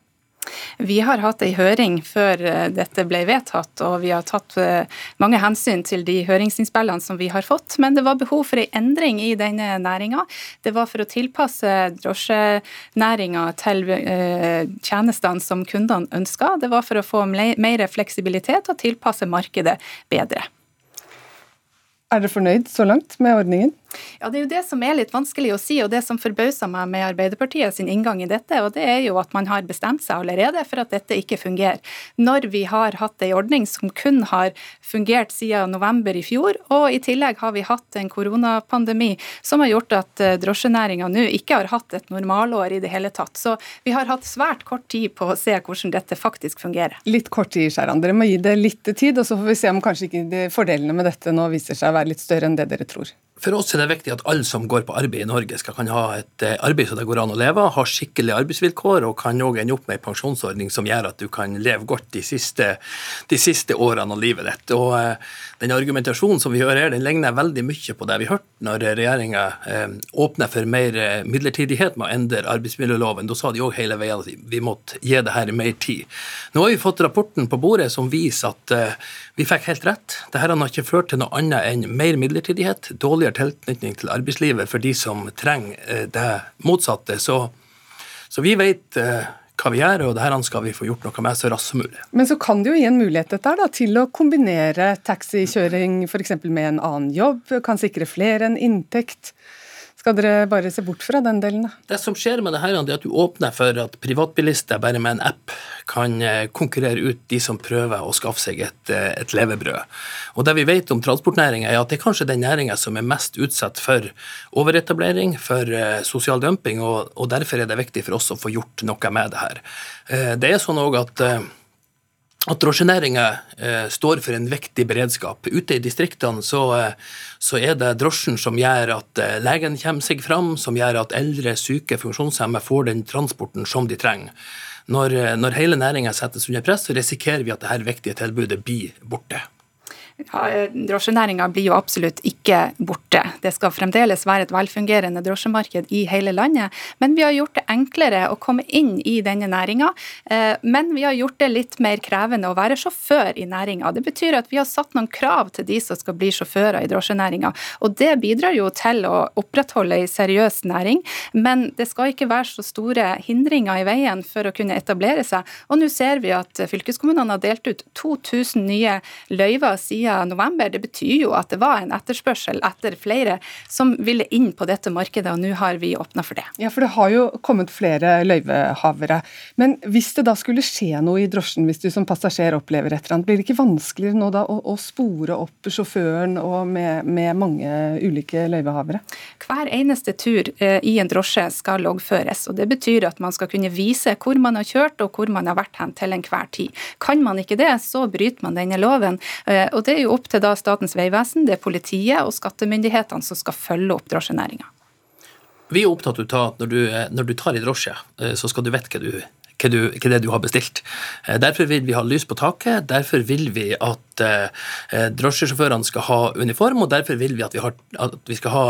Vi har hatt ei høring før eh, dette ble vedtatt, og vi har tatt eh, mange hensyn til de høringsinnspillene som vi har fått. Men det var behov for ei endring i denne næringa. Det var for å tilpasse drosjenæringa til eh, tjenestene som kundene ønska. Det var for å få mer fleksibilitet og tilpasse markedet bedre. Er dere fornøyd så langt med ordningen? Ja, Det er jo det som er litt vanskelig å si, og det som forbauser meg med Arbeiderpartiet sin inngang i dette, og det er jo at man har bestemt seg allerede for at dette ikke fungerer. Når vi har hatt ei ordning som kun har fungert siden november i fjor, og i tillegg har vi hatt en koronapandemi som har gjort at eh, drosjenæringa nå ikke har hatt et normalår i det hele tatt. Så vi har hatt svært kort tid på å se hvordan dette faktisk fungerer. Litt kort tid, Skjæran. Dere må gi det litt tid, og så får vi se om kanskje ikke fordelene med dette nå viser seg å være litt større enn det dere tror. For oss er det viktig at alle som går på arbeid i Norge, skal kan ha et eh, arbeid så det går an å leve, av, ha skikkelige arbeidsvilkår og kan òg ende opp med en pensjonsordning som gjør at du kan leve godt de siste, de siste årene av livet ditt. Og eh, Den argumentasjonen som vi hører her, den ligner veldig mye på det vi hørte når regjeringa eh, åpner for mer midlertidighet med å endre arbeidsmiljøloven. Da sa de òg hele veien at vi måtte gi det her mer tid. Nå har vi fått rapporten på bordet som viser at vi fikk helt rett. Dette har ikke ført til noe annet enn mer midlertidighet, dårligere dårligere tilknytning til arbeidslivet for de som trenger eh, det motsatte. Så, så vi vet eh, hva vi gjør, og det her skal vi få gjort noe med så raskt som mulig. Men så kan det jo gi en mulighet dette da, til å kombinere taxikjøring f.eks. med en annen jobb, kan sikre flere en inntekt. Skal dere bare se bort fra den delen? da? Det som skjer med det her, er at du åpner for at privatbilister bare med en app kan eh, konkurrere ut de som prøver å skaffe seg et, eh, et levebrød. Og Det vi vet om transportnæringa, er at det er kanskje den næringa som er mest utsatt for overetablering, for eh, sosial dumping, og, og derfor er det viktig for oss å få gjort noe med det her. Det er sånn også at at drosjenæringa eh, står for en viktig beredskap. Ute i distriktene så, eh, så, er det drosjen som gjør at eh, legen kommer seg fram, som gjør at eldre, syke, funksjonshemmede får den transporten som de trenger. Når, eh, når hele næringa settes under press, så risikerer vi at dette viktige tilbudet blir borte. Ja, Drosjenæringa blir jo absolutt ikke borte. Det skal fremdeles være et velfungerende drosjemarked i hele landet. Men vi har gjort det enklere å komme inn i denne næringa. Eh, men vi har gjort det litt mer krevende å være sjåfør i næringa. Det betyr at vi har satt noen krav til de som skal bli sjåfører i drosjenæringa. Og det bidrar jo til å opprettholde ei seriøs næring. Men det skal ikke være så store hindringer i veien for å kunne etablere seg. Og nå ser vi at fylkeskommunene har delt ut 2000 nye løyver siden november. Det betyr jo at det var en etterspørsel etter flere som ville inn på dette markedet, og nå har vi åpna for det. Ja, for det har jo kommet flere løyvehavere. Men hvis det da skulle skje noe i drosjen, hvis du som passasjer opplever et eller annet, blir det ikke vanskeligere nå da å, å spore opp sjåføren og med, med mange ulike løyvehavere? Hver eneste tur eh, i en drosje skal loggføres. og Det betyr at man skal kunne vise hvor man har kjørt og hvor man har vært hen til enhver tid. Kan man ikke det, så bryter man denne loven. Eh, og Det er jo opp til da Statens vegvesen, det er politiet og skattemyndighetene som skal følge opp drosjenæringa. Vi er opptatt av at når du, når du tar i drosje, eh, så skal du vite hva du hva, du, hva det du har bestilt. Derfor vil vi ha lys på taket. Derfor vil vi at drosjesjåførene skal ha uniform, og derfor vil vi at vi, har, at vi skal ha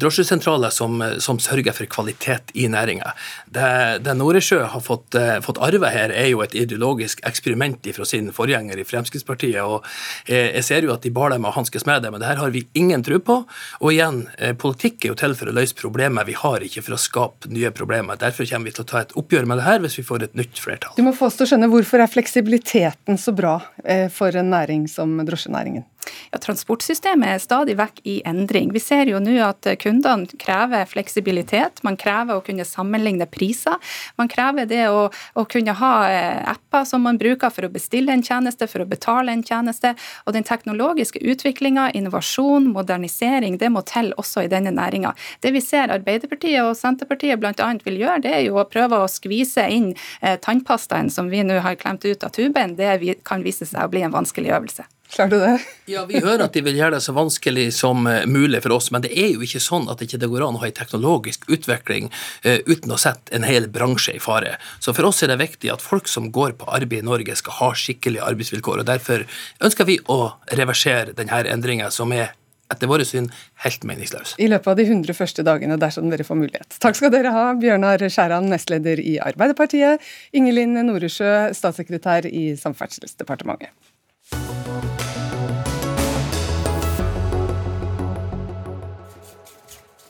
drosjesentraler som, som, sørger for kvalitet i næringa. Det, det Noresjø har fått, fått arve her, er jo et ideologisk eksperiment fra sin forgjenger i Fremskrittspartiet. og Jeg ser jo at de bar dem og hanskes med det, men det her har vi ingen tro på. Og igjen, politikk er jo til for å løse problemer. Vi har ikke for å skape nye problemer. Derfor kommer vi til å ta et oppgjør med det her hvis vi får et nytt flertall. Du må få oss til å skjønne Hvorfor er fleksibiliteten så bra eh, for en næring som drosjenæringen? Ja, Transportsystemet er stadig vekk i endring. Vi ser jo nå at kundene krever fleksibilitet. Man krever å kunne sammenligne priser. Man krever det å, å, kunne ha eh, apper som man bruker for å bestille en tjeneste, for å betale en tjeneste. Og den teknologiske utviklinga, innovasjon, modernisering, det må til også i denne næringa. Det vi ser Arbeiderpartiet og Senterpartiet bl.a. vil gjøre, det er jo å prøve å skvise inn eh, tannpastaen som vi nå har klemt ut av tuben. Det kan vise seg å bli en vanskelig øvelse. Klarer du det? Ja, Vi hører at de vil gjøre det så vanskelig som eh, mulig for oss, men det er jo ikke sånn at det ikke går an å ha en teknologisk utvikling uh, uten å sette en hel bransje i fare. Så for oss er det viktig at folk som går på arbeid i Norge, skal ha skikkelige arbeidsvilkår. og Derfor ønsker vi å reversere denne endringa, som er etter våre syn helt meningsløs. I løpet av de 100 første dagene, dersom dere får mulighet. Takk skal dere ha, Bjørnar Skjæran, nestleder i Arbeiderpartiet, Ingelin Noresjø, statssekretær i Samferdselsdepartementet.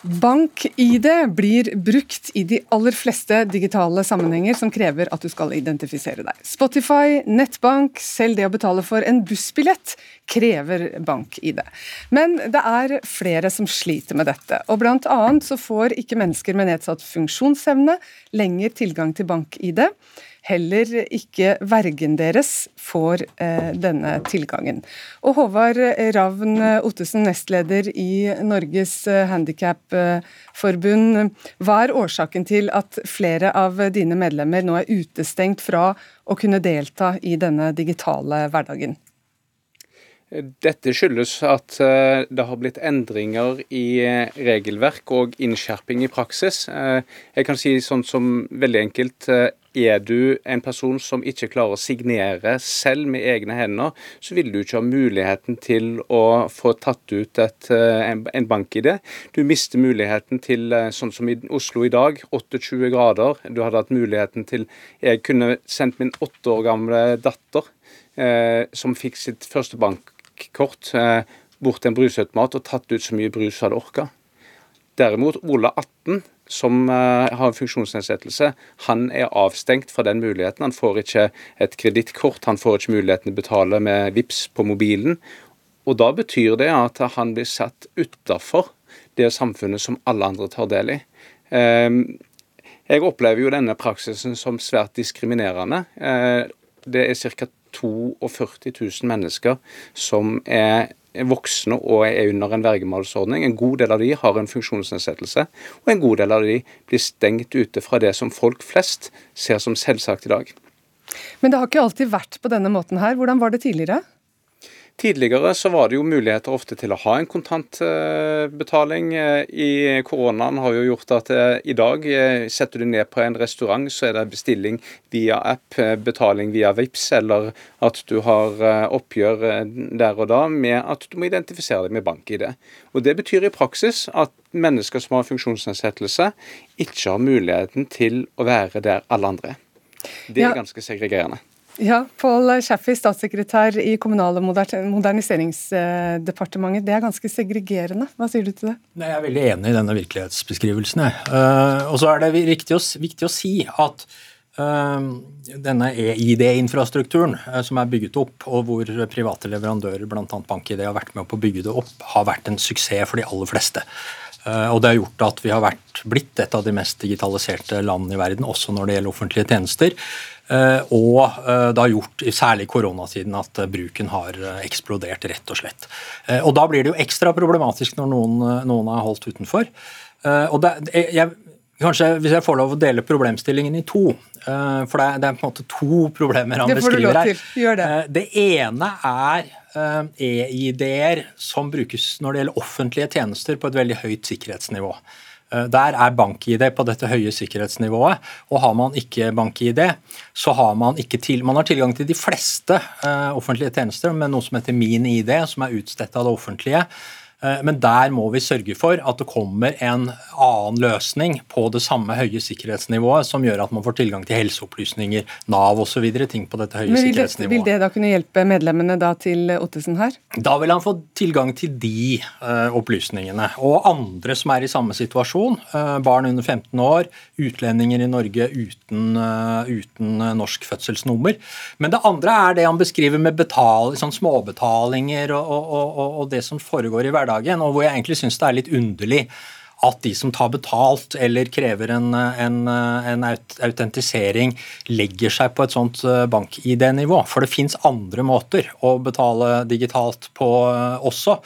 Bank-ID blir brukt i de aller fleste digitale sammenhenger som krever at du skal identifisere deg. Spotify, nettbank, selv det å betale for en bussbillett krever bank-ID. Men det er flere som sliter med dette, og blant annet så får ikke mennesker med nedsatt funksjonsevne lenger tilgang til bank-ID. Heller ikke vergen deres får eh, denne tilgangen. Og Håvard Ravn Ottesen, nestleder i Norges eh, Handikapforbund. Hva er årsaken til at flere av dine medlemmer nå er utestengt fra å kunne delta i denne digitale hverdagen? Dette skyldes at eh, det har blitt endringer i eh, regelverk og innskjerping i praksis. Jeg kan si sånn som veldig enkelt er du en person som ikke klarer å signere selv med egne hender, så vil du ikke ha muligheten til å få tatt ut et, eh, en bank-ID. Du mister muligheten til, eh, sånn som i Oslo i dag, 28 grader. Du hadde hatt muligheten til Jeg kunne sendt min åtte år gamle datter, eh, som fikk sitt første bankkort, eh, bort til en brusautomat og tatt ut så mye brus hun hadde orka. Derimot Ola 18 som uh, har en funksjonsnedsettelse, han er avstengt fra den muligheten. Han får ikke et kredittkort, han får ikke muligheten til å betale med VIPS på mobilen. Og Da betyr det at han blir satt utafor det samfunnet som alle andre tar del i. Uh, jeg opplever jo denne praksisen som svært diskriminerende. Uh, det er ca. 42 000 mennesker som er voksne og er under en vergemålsordning. En god del av de har en funksjonsnedsettelse, og en god del av de blir stengt ute fra det som folk flest ser som selvsagt i dag. Men det har ikke alltid vært på denne måten her. Hvordan var det tidligere? Tidligere så var det jo muligheter ofte til å ha en kontantbetaling. I Koronaen har jo gjort at eh, i dag eh, setter du ned på en restaurant, så er det bestilling via app, eh, betaling via VIPS, eller at du har oppgjør der og da med at du må identifisere deg med bank-ID. Og Det betyr i praksis at mennesker som har funksjonsnedsettelse, ikke har muligheten til å være der alle andre. Det er ganske segregerende. Ja, Pål Chaffey, statssekretær i Kommunal- og moderniseringsdepartementet. Det er ganske segregerende. Hva sier du til det? Nei, jeg er veldig enig i denne virkelighetsbeskrivelsen. Uh, og så er det viktig å, viktig å si at uh, denne EID-infrastrukturen uh, som er bygget opp, og hvor private leverandører, bl.a. BankID, har vært med på å bygge det opp, har vært en suksess for de aller fleste. Og det har gjort at vi har vært, blitt et av de mest digitaliserte landene i verden, også når det gjelder offentlige tjenester. Eh, og eh, det har gjort, særlig i koronasiden, at eh, bruken har eksplodert, rett og slett. Og da blir det jo ekstra problematisk når noen, noen er holdt utenfor. Og det, jeg, kanskje Hvis jeg får lov å dele problemstillingen i to For det er, det er på en måte to problemer han beskriver her. Det. det ene er EID-er som brukes når det gjelder offentlige tjenester på et veldig høyt sikkerhetsnivå. Eh, der er bank-ID på dette høye sikkerhetsnivået. og Har man ikke bank-ID, så har man ikke til, man har tilgang til de fleste uh, offentlige tjenester med noe som heter Min ID, som er utstedt av det offentlige. Eh, men der må vi sørge for at det kommer en annen løsning på det samme høye sikkerhetsnivået, som gjør at man får tilgang til helseopplysninger, Nav osv. Ting på dette høye Men vil sikkerhetsnivået. Det, vil det da kunne hjelpe medlemmene da til Ottesen her? Da vil han få tilgang til de uh, opplysningene. Og andre som er i samme situasjon. Uh, barn under 15 år, utlendinger i Norge uten, uh, uten norsk fødselsnummer. Men det andre er det han beskriver med betal, sånn småbetalinger og, og, og, og det som foregår i hverdagen hverdagen, og hvor jeg egentlig syns det er litt underlig at de som tar betalt eller krever en, en, en autentisering, legger seg på et sånt eh, bank-ID-nivå. For det fins andre måter å betale digitalt på eh, også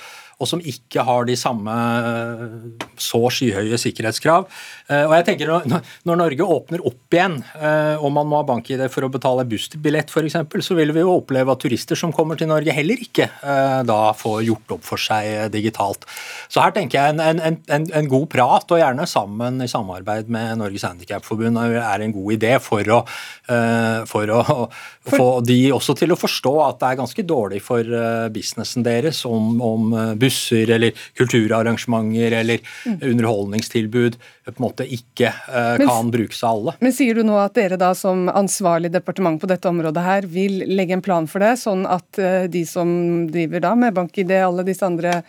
og som ikke har de samme eh, så skyhøye sikkerhetskrav. Eh, og jeg tenker Når Norge åpner opp igjen, eh, og man må ha bank-ID for å betale bussbillett f.eks., så vil vi jo oppleve at turister som kommer til Norge, heller ikke da får gjort opp for seg digitalt. Så her tenker jeg en, en, en, en god prat, og gjerne sammen i samarbeid med Norges Handikapforbund, er en god idé for å, for å for... få de også til å forstå at det er ganske dårlig for businessen deres om, om busser eller kulturarrangementer eller mm. underholdningstilbud på en måte ikke uh, men, kan brukes av alle. Men Sier du nå at dere da som ansvarlig departement på dette området her vil legge en plan for det, sånn at uh, de som driver da med bank-ID, alle disse andre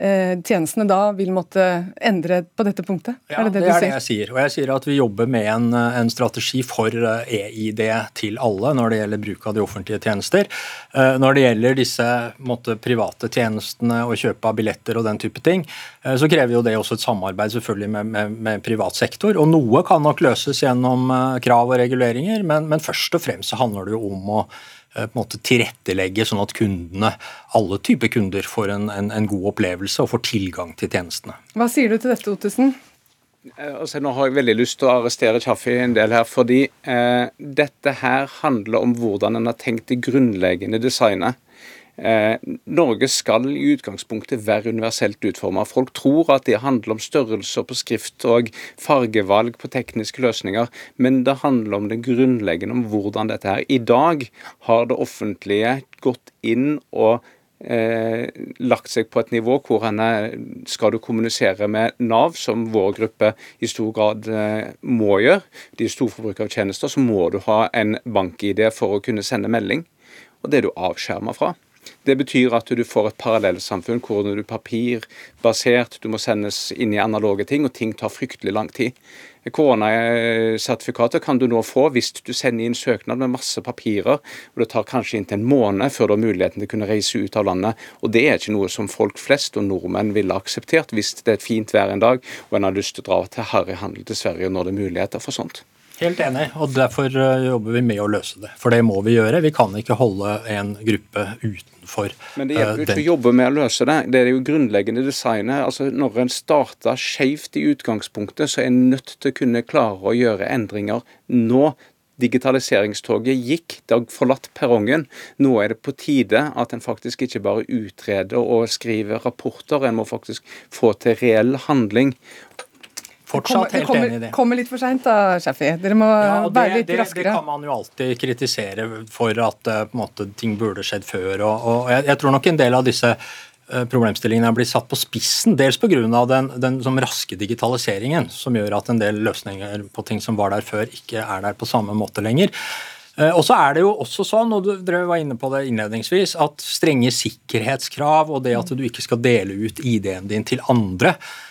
tjenestene da vil måtte endre på dette punktet? Ja, er det det, det er det jeg sier. Og jeg sier at vi jobber med en, en strategi for EID e-ID til alle når det gjelder bruk av de offentlige tjenester. Eh, når det gjelder disse måtte, private tjenestene og kjøp av billetter og den type ting, så krever jo det også et samarbeid selvfølgelig med, med, med privat sektor. Og noe kan nok løses gjennom krav og reguleringer, men, men først og fremst så handler det jo om å Eh, på en måte tilrettelegge sånn at kundene, alle typer kunder får en, en, en, god opplevelse og får tilgang til tjenestene. Hva sier du til dette, Ottesen? Eh, altså, nå har jeg veldig lyst til å arrestere Kjaffi en del her, fordi eh, dette her handler om hvordan en har tenkt det grunnleggende designet. Eh, Norge skal i utgangspunktet være universelt utforma. Folk tror at det handler om størrelser på skrift og fargevalg på tekniske løsninger, men det handler om det grunnleggende, om hvordan dette er. I dag har det offentlige gått inn og Eh, lagt seg på et nivå hvor han skal du kommunisere med Nav, som vår gruppe i stor grad eh, må gjøre. De er storforbrukere av tjenester, så må du ha en bank-ID for å kunne sende melding. Og det er du avskjerma fra. Det betyr at du får et parallellsamfunn hvor du er papirbasert, du må sendes inn i analoge ting, og ting tar fryktelig lang tid. Koronasertifikatet kan du nå få hvis du sender inn søknad med masse papirer, og det tar kanskje inntil en måned før du har muligheten til å kunne reise ut av landet. Og Det er ikke noe som folk flest og nordmenn ville akseptert hvis det er et fint vær en dag og en har lyst til å dra til harryhandel til Sverige når det er muligheter for sånt. Helt enig, og derfor eh, jobber vi med å løse det. For det må vi gjøre. Vi kan ikke holde en gruppe utenfor Men det hjelper ikke å jobbe med å løse det. Det er jo grunnleggende designet. Altså, når en starter skjevt i utgangspunktet, så er en nødt til å kunne klare å gjøre endringer nå. Digitaliseringstoget gikk, det har forlatt perrongen. Nå er det på tide at en faktisk ikke bare utreder og skriver rapporter, en må faktisk få til reell handling. Fortsatt helt kommer, enig i det. kommer litt for seint da, Shafi. Dere må ja, det, være litt det, raskere. Det kan man jo alltid kritisere for at uh, måte, ting burde skjedd før. og, og jeg, jeg, tror nok en del av disse uh, problemstillingene er blitt satt på spissen. Dels pga. den, den som raske digitaliseringen, som gjør at en del løsninger på ting som var der før, ikke er der på samme måte lenger. Uh, og så er det jo også sånn, og dere var inne på det innledningsvis, at strenge sikkerhetskrav og det at du ikke skal dele ut ID-en din til andre, Eh,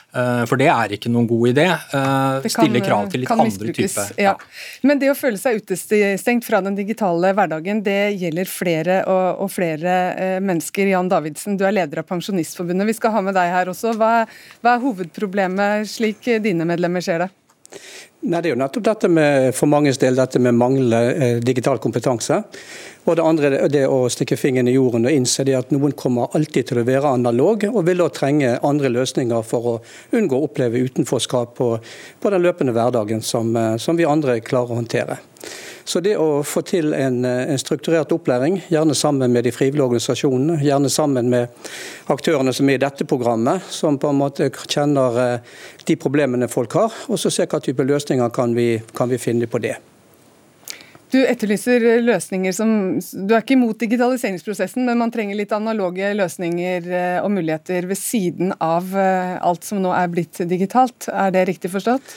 for det er ikke noen god idé. Kan, stille krav til litt andre type. Ja. Men det å føle seg utestengt fra den digitale hverdagen, det gjelder flere og, og flere eh, mennesker. Jan Davidsen, du er leder av Pensjonistforbundet. Vi skal ha med deg her også. Hva, hva er hovedproblemet, slik dine medlemmer ser det? Nei, Det er jo nettopp dette med for manges del dette med manglende eh, digital kompetanse. Og det andre er det å stikke fingeren i jorden og innse det at noen kommer alltid til å være analog, og vil da trenge andre løsninger for å unngå å oppleve utenforskap på, på den løpende hverdagen som, eh, som vi andre klarer å håndtere. Så det å få til en, en, strukturert opplæring, gjerne sammen med de frivillige organisasjonene, gjerne sammen med aktørene som er i dette programmet, som på en måte kjenner eh, de problemene folk har, og så se hva type løsninger kan vi, kan vi finne på det. Du etterlyser løsninger som Du er ikke imot digitaliseringsprosessen, men man trenger litt analoge løsninger eh, og muligheter ved siden av eh, alt som nå er blitt digitalt. Er det riktig forstått?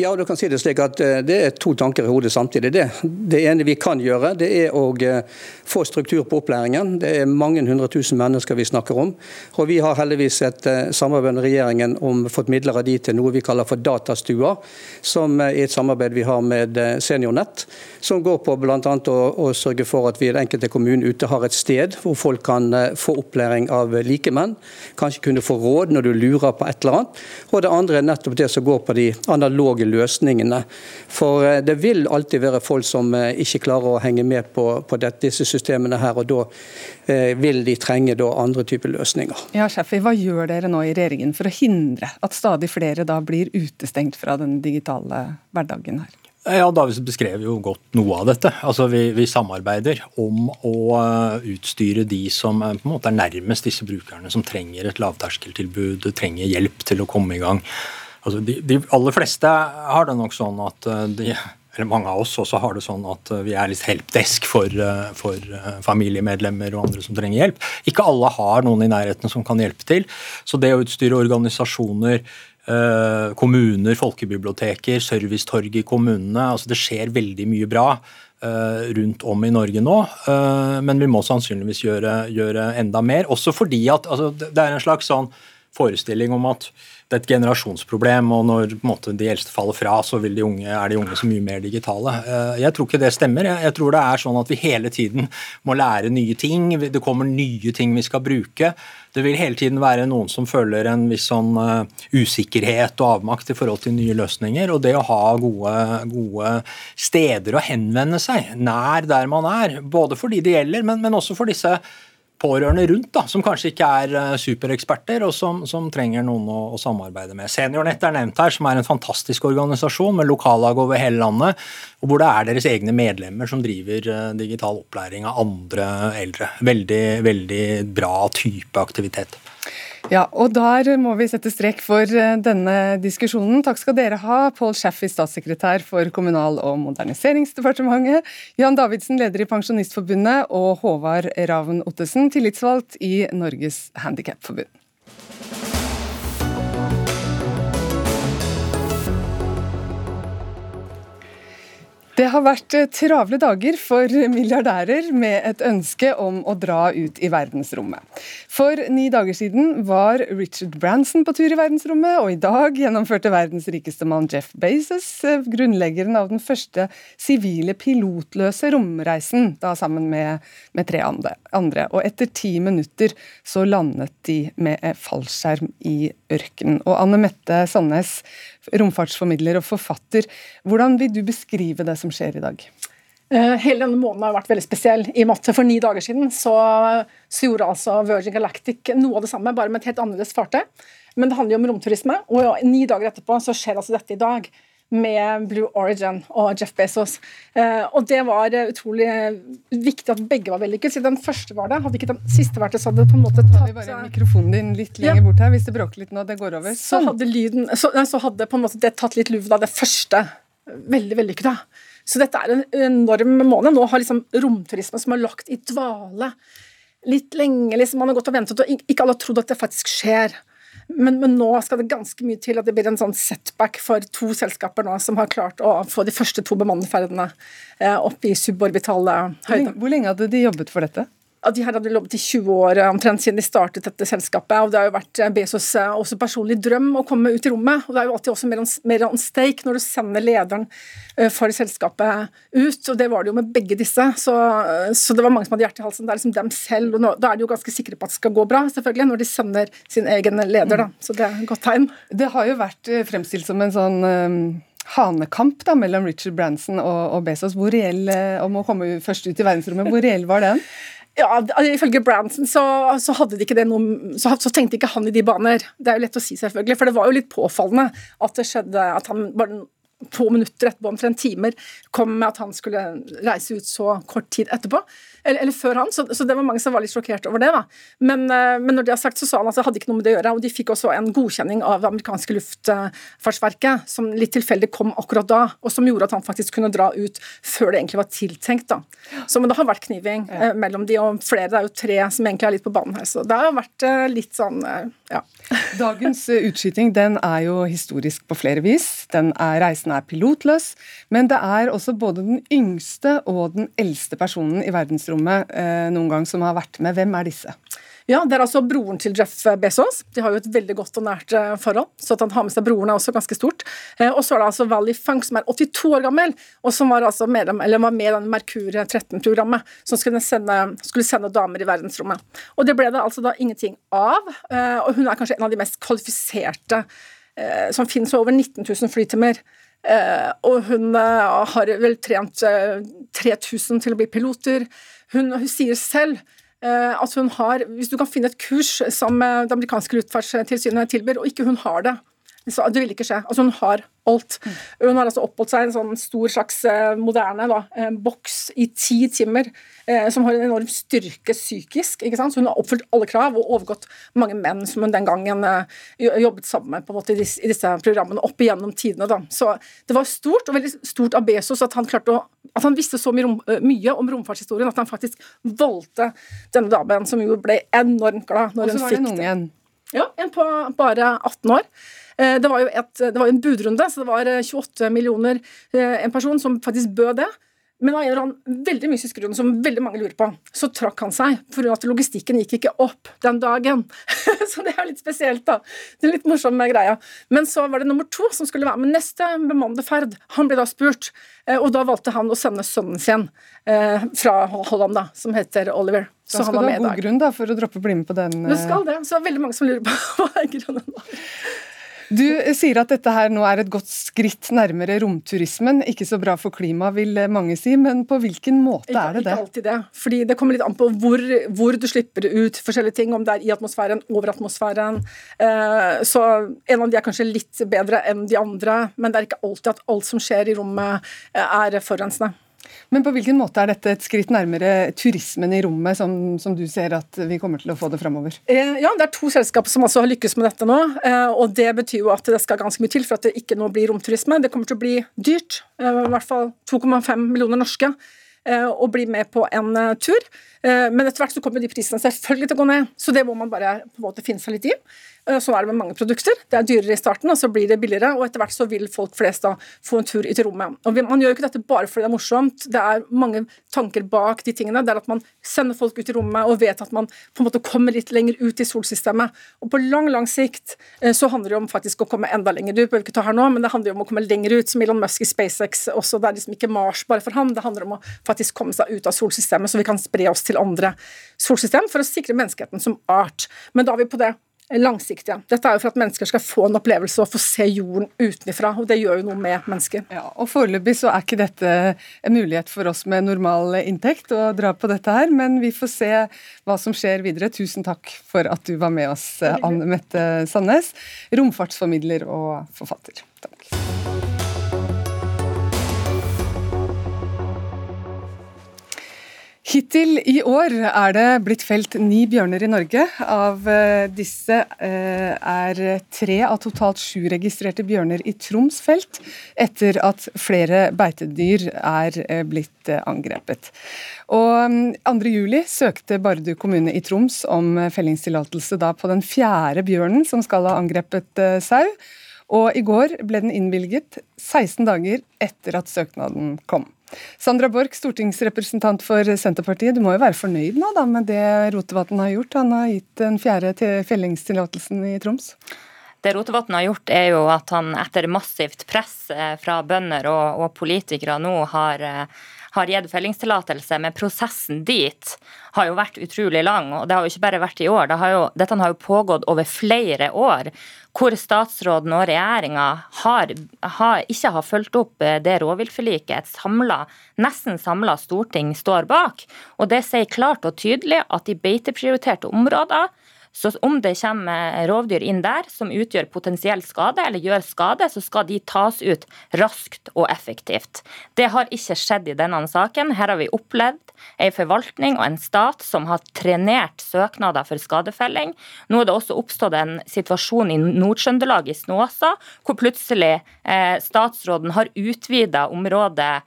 Ja, du kan si Det slik at eh, det er to tanker i hodet samtidig. Det, det ene vi kan gjøre, det er å eh, få struktur på opplæringen. Det er mange hundre tusen mennesker vi snakker om. Og Vi har heldigvis et eh, samarbeid med regjeringen om fått midler av de til noe vi kaller for datastua, som er et samarbeid vi har med Seniornett, som går på bl.a. Å, å sørge for at vi i den enkelte kommune ute har et sted hvor folk kan få opplæring av likemenn. Kanskje kunne få råd når du lurer på et eller annet. Og det andre er nettopp det som går på de analoge løsningene. For eh, det vil alltid være folk som eh, ikke klarer å henge med på, på disse systemene her, og da eh, vil de trenge da andre typer løsninger. Ja, Shaffi, Hva gjør dere nå i regjeringen for å hindre at stadig flere da blir utestengt fra den digitale hverdagen her? Ja, Davidsen beskrev jo godt noe av dette. Altså, vi, vi, samarbeider om å utstyre de som på en måte er nærmest disse brukerne, som trenger et lavterskeltilbud, trenger hjelp til å komme i gang. Altså, de, de, aller fleste har det nok sånn at eh, de, eller mange av oss også har det sånn at eh, vi er litt helpdesk for, eh, for, familiemedlemmer og andre som trenger hjelp. Ikke alle har noen i nærheten som kan hjelpe til. Så det å utstyre organisasjoner, kommuner, folkebiblioteker, servicetorg i kommunene altså Det skjer veldig mye bra rundt om i Norge nå, men vi må sannsynligvis gjøre, gjøre enda mer. Også fordi at altså, det er en slags sånn forestilling om at det er et generasjonsproblem, og når måte, de eldste faller fra, så de unge, er de unge så mye mer digitale. Eh, jeg tror ikke det stemmer. Jeg tror det er sånn at vi hele tiden må lære nye ting. Det kommer nye ting vi skal bruke. Det vil hele tiden være noen som føler en viss sånn uh, usikkerhet og avmakt i forhold til nye løsninger. Og det å ha gode, gode steder å henvende seg nær der man er, både for de det gjelder, men, men også for disse pårørende rundt, da, som kanskje ikke er eh, supereksperter, og som, som trenger noen å, å, samarbeide med. Seniornett er nevnt her, som er en fantastisk organisasjon med lokallag over hele landet, og hvor det er deres egne medlemmer som driver eh, digital opplæring av andre eldre. Veldig, veldig bra type aktivitet. Ja, og der må vi sette strek for eh, denne diskusjonen. Takk skal dere ha, Pål Schaffi, statssekretær for Kommunal- og moderniseringsdepartementet, Jan Davidsen, leder i Pensjonistforbundet, og Håvard Ravn Ottesen, tillitsvalgt i Norges Handikapforbund. Det har vært eh, travle dager for milliardærer med et ønske om å dra ut i verdensrommet. For ni dager siden var Richard Branson på tur i verdensrommet, og i dag gjennomførte verdens rikeste mann Jeff Bezos eh, grunnleggeren av den første sivile pilotløse romreisen, da sammen med, med tre andre. Og etter ti minutter så landet de med fallskjerm i ørkenen. Og Anne Mette Sandnes, romfartsformidler og forfatter, hvordan vil du beskrive det som skjer i dag? Eh, hele denne måneden har vært veldig spesiell. i måte. For ni dager siden så, så, gjorde altså Virgin Galactic noe av det samme, bare med et helt annerledes fartøy. Men det handler jo om romturisme, og ni dager etterpå så skjer altså dette i dag med Blue Origin og Jeff Bezos. Eh, og det var utrolig viktig at begge var vellykket. Siden den første var det, hadde ikke den siste vært det, så hadde det på en måte tatt Tar vi bare mikrofonen din litt lenger ja. bort her, hvis det bråker litt nå, det går over. Så sånn. hadde, lyden, så, så hadde på en måte det tatt litt luven av det første veldig vellykket. Så dette er en enorm måned. Nå har liksom romturisme som har lagt i dvale litt lenge. liksom Man har gått og ventet, og ikke alle har trodd at det faktisk skjer. Men, men, nå skal det ganske mye til at det blir en sånn setback for to selskaper nå som har klart å få de første to bemannede eh, opp i suborbitale høyder. Hvor lenge hadde de jobbet for dette? At de her hadde lovet i 20 år eh, omtrent siden de startet dette selskapet. og Det har jo vært eh, Bezos eh, også personlig drøm å komme ut i rommet. og Det er jo alltid også mer on, mer on stake når du sender lederen for selskapet ut. og Det var det jo med begge disse. Så, så det var mange som hadde hjertet i halsen. Det er liksom dem selv. og nå, Da er de jo ganske sikre på at det skal gå bra, selvfølgelig, når de sender sin egen leder. da, Så det er et godt tegn. Det har jo vært fremstilt som en sånn um hanekamp da, mellom Richard Branson og, og Bezos hvor reell, om å komme først ut i verdensrommet. Hvor reell var den? Ja, Ifølge Branson så, så, noe, så, så, tenkte ikke han i de baner. Det er jo lett å si, selvfølgelig, for det var jo litt påfallende at det skjedde at han bare få minutter etterpå, omtrent timer, kom med at han skulle reise ut så kort tid etterpå. Eller, eller før han, så, så, det var mange som var litt sjokkert over det. da. Men, eh, men, når det er sagt, så sa han at det hadde ikke noe med det å gjøre. Og de fikk også en godkjenning av det amerikanske luftfartsverket, som litt tilfeldig kom akkurat da, og som gjorde at han faktisk kunne dra ut før det egentlig var tiltenkt. da. Så men det har vært kniving ja. eh, mellom de, og flere. Det er jo tre som egentlig er litt på banen her. Så det har vært eh, litt sånn, eh, ja. Dagens eh, utskyting den er jo historisk på flere vis. Den er, reisen er pilotløs, men det er også både den yngste og den eldste personen i verdensrommet eh, noen gang som har vært med. Hvem er disse? Ja, Det er altså broren til Jeff Bezos. De har jo et veldig godt og nært eh, forhold. Så at han har med seg broren er også ganske stort. Eh, og så er det altså Valley Funk, som er 82 år gammel, og som var, altså eller var med i den Merkur 13-programmet, som skulle sende, skulle sende, damer i verdensrommet. Og det ble det altså da ingenting av. Eh, og hun er kanskje en av de mest kvalifiserte som finnes over 19 000 flytimer. og hun har vel trent 3000 til å bli piloter. Hun, hun sier selv Eh, at hun har Hvis du kan finne et kurs som det amerikanske luftfartstilsynet tilbyr, og ikke hun har det, så det vil ikke skje. Altså Hun har alt. Hun har altså oppholdt seg i en sånn stor slags eh, moderne da, boks i ti timer, eh, som har en enorm styrke psykisk. ikke sant? Så Hun har oppfylt alle krav og overgått mange menn som hun den gangen eh, jobbet sammen med på en måte i disse, i disse programmene opp igjennom tidene. da. Så Det var stort, og veldig stort av Bezos at han klarte å at han visste så mye, rom, mye om romfartshistorien at han faktisk valgte denne damen, som jo ble enormt glad når hun fikk det. Og så var det noen igjen. Ja, en på bare 18 år. Eh, det var jo et, det var en budrunde, så det var 28 eh, millioner eh, en person som faktisk bød det. Men av en eller annen veldig mystisk grunn som veldig mange lurer på, så trakk han seg for at logistikken gikk ikke opp den dagen. så det er litt spesielt, da. Det er litt morsom greia. Men så var det nummer to som skulle være med neste bemannede ferd. Han ble da spurt, og da valgte han å sende sønnen sin fra Holland, da, som heter Oliver. Så da skal du ha god grunn da, for å droppe å bli med på den. Du skal det. Så det er veldig mange som lurer på hva er grunnen var. Du sier at dette her nå er et godt skritt nærmere romturismen. Ikke så bra for klimaet, vil mange si, men på hvilken måte ikke, er det det? Ikke alltid det. Fordi det kommer litt an på hvor, hvor, du slipper ut forskjellige ting, om det er i atmosfæren, over atmosfæren. Eh, så en av de er kanskje litt bedre enn de andre, men det er ikke alltid at alt som skjer i rommet er forurensende. Men på hvilken måte er dette et skritt nærmere turismen i rommet, som, som du ser at vi kommer til å få det framover? Eh, ja, det er to selskaper som altså har lykkes med dette nå. Eh, og Det betyr jo at det skal ganske mye til for at det ikke nå blir romturisme. Det kommer til å bli dyrt. Eh, I hvert fall 2,5 millioner norske å bli med på en tur. Men etter hvert så kommer de prisene selvfølgelig til å gå ned, så det må man bare på en måte finne seg litt i. Sånn er det med mange produkter. Det er dyrere i starten, og så blir det billigere. Og etter hvert så vil folk flest da få en tur ut i rommet. Og Man gjør jo ikke dette bare fordi det er morsomt. Det er mange tanker bak de tingene. Det er at man sender folk ut i rommet og vet at man på en måte kommer litt lenger ut i solsystemet. Og på lang, lang sikt eh, så handler det om faktisk å komme enda lenger ut. Bør ikke ta her nå, men det handler jo om å komme lenger ut, som Elon Musk i SpaceX også. Det er liksom ikke Mars bare for ham. Det handler om å faktisk komme seg ut av solsystemet, så vi kan spre oss til andre solsystem for å sikre menneskeheten som art. Men da er vi på det langsiktige. Dette er jo for at mennesker skal få en opplevelse og få se jorden utenfra, og det gjør jo noe med mennesker. Ja, og Foreløpig så er ikke dette en mulighet for oss med normal inntekt å dra på dette her, men vi får se hva som skjer videre. Tusen takk for at du var med oss, Anne Mette Sandnes, romfartsformidler og forfatter. Takk. Hittil i år er det blitt felt ni bjørner i Norge. Av eh, disse eh, er tre av totalt sju registrerte bjørner i Troms felt, etter at flere beitedyr er eh, blitt angrepet. Og 2. Mm, juli søkte Bardu kommune i Troms om fellingstillatelse på den fjerde bjørnen som skal ha angrepet sau. Og i går ble den innvilget, 16 dager etter at søknaden kom. Sandra Borch, stortingsrepresentant for Senterpartiet. Du må jo være fornøyd nå da, med det Rotevatn har gjort? Han har gitt den fjerde fellingstillatelsen i Troms? Det Rotevatn har gjort, er jo at han etter massivt press eh, fra bønder og, og politikere nå har eh, har gitt fellingstillatelse, men prosessen dit har jo vært utrolig lang. Og det har jo ikke bare vært i år. Det har jo, dette har jo pågått over flere år. Hvor statsråden og regjeringa ikke har fulgt opp eh, det rovviltforliket et samlet, nesten samla storting står bak. Og det sier klart og tydelig at i beiteprioriterte områder Så om det kommer rovdyr inn der som utgjør potensiell skade eller gjør skade, så skal de tas ut raskt og effektivt. Det har ikke skjedd i denne saken. Her har vi opplevd en forvaltning og en stat som har trenert søknader for skadefelling. Nå er det også oppstått en situasjon i Nord-Trøndelag, i Snåsa, hvor plutselig eh, statsråden har utvida området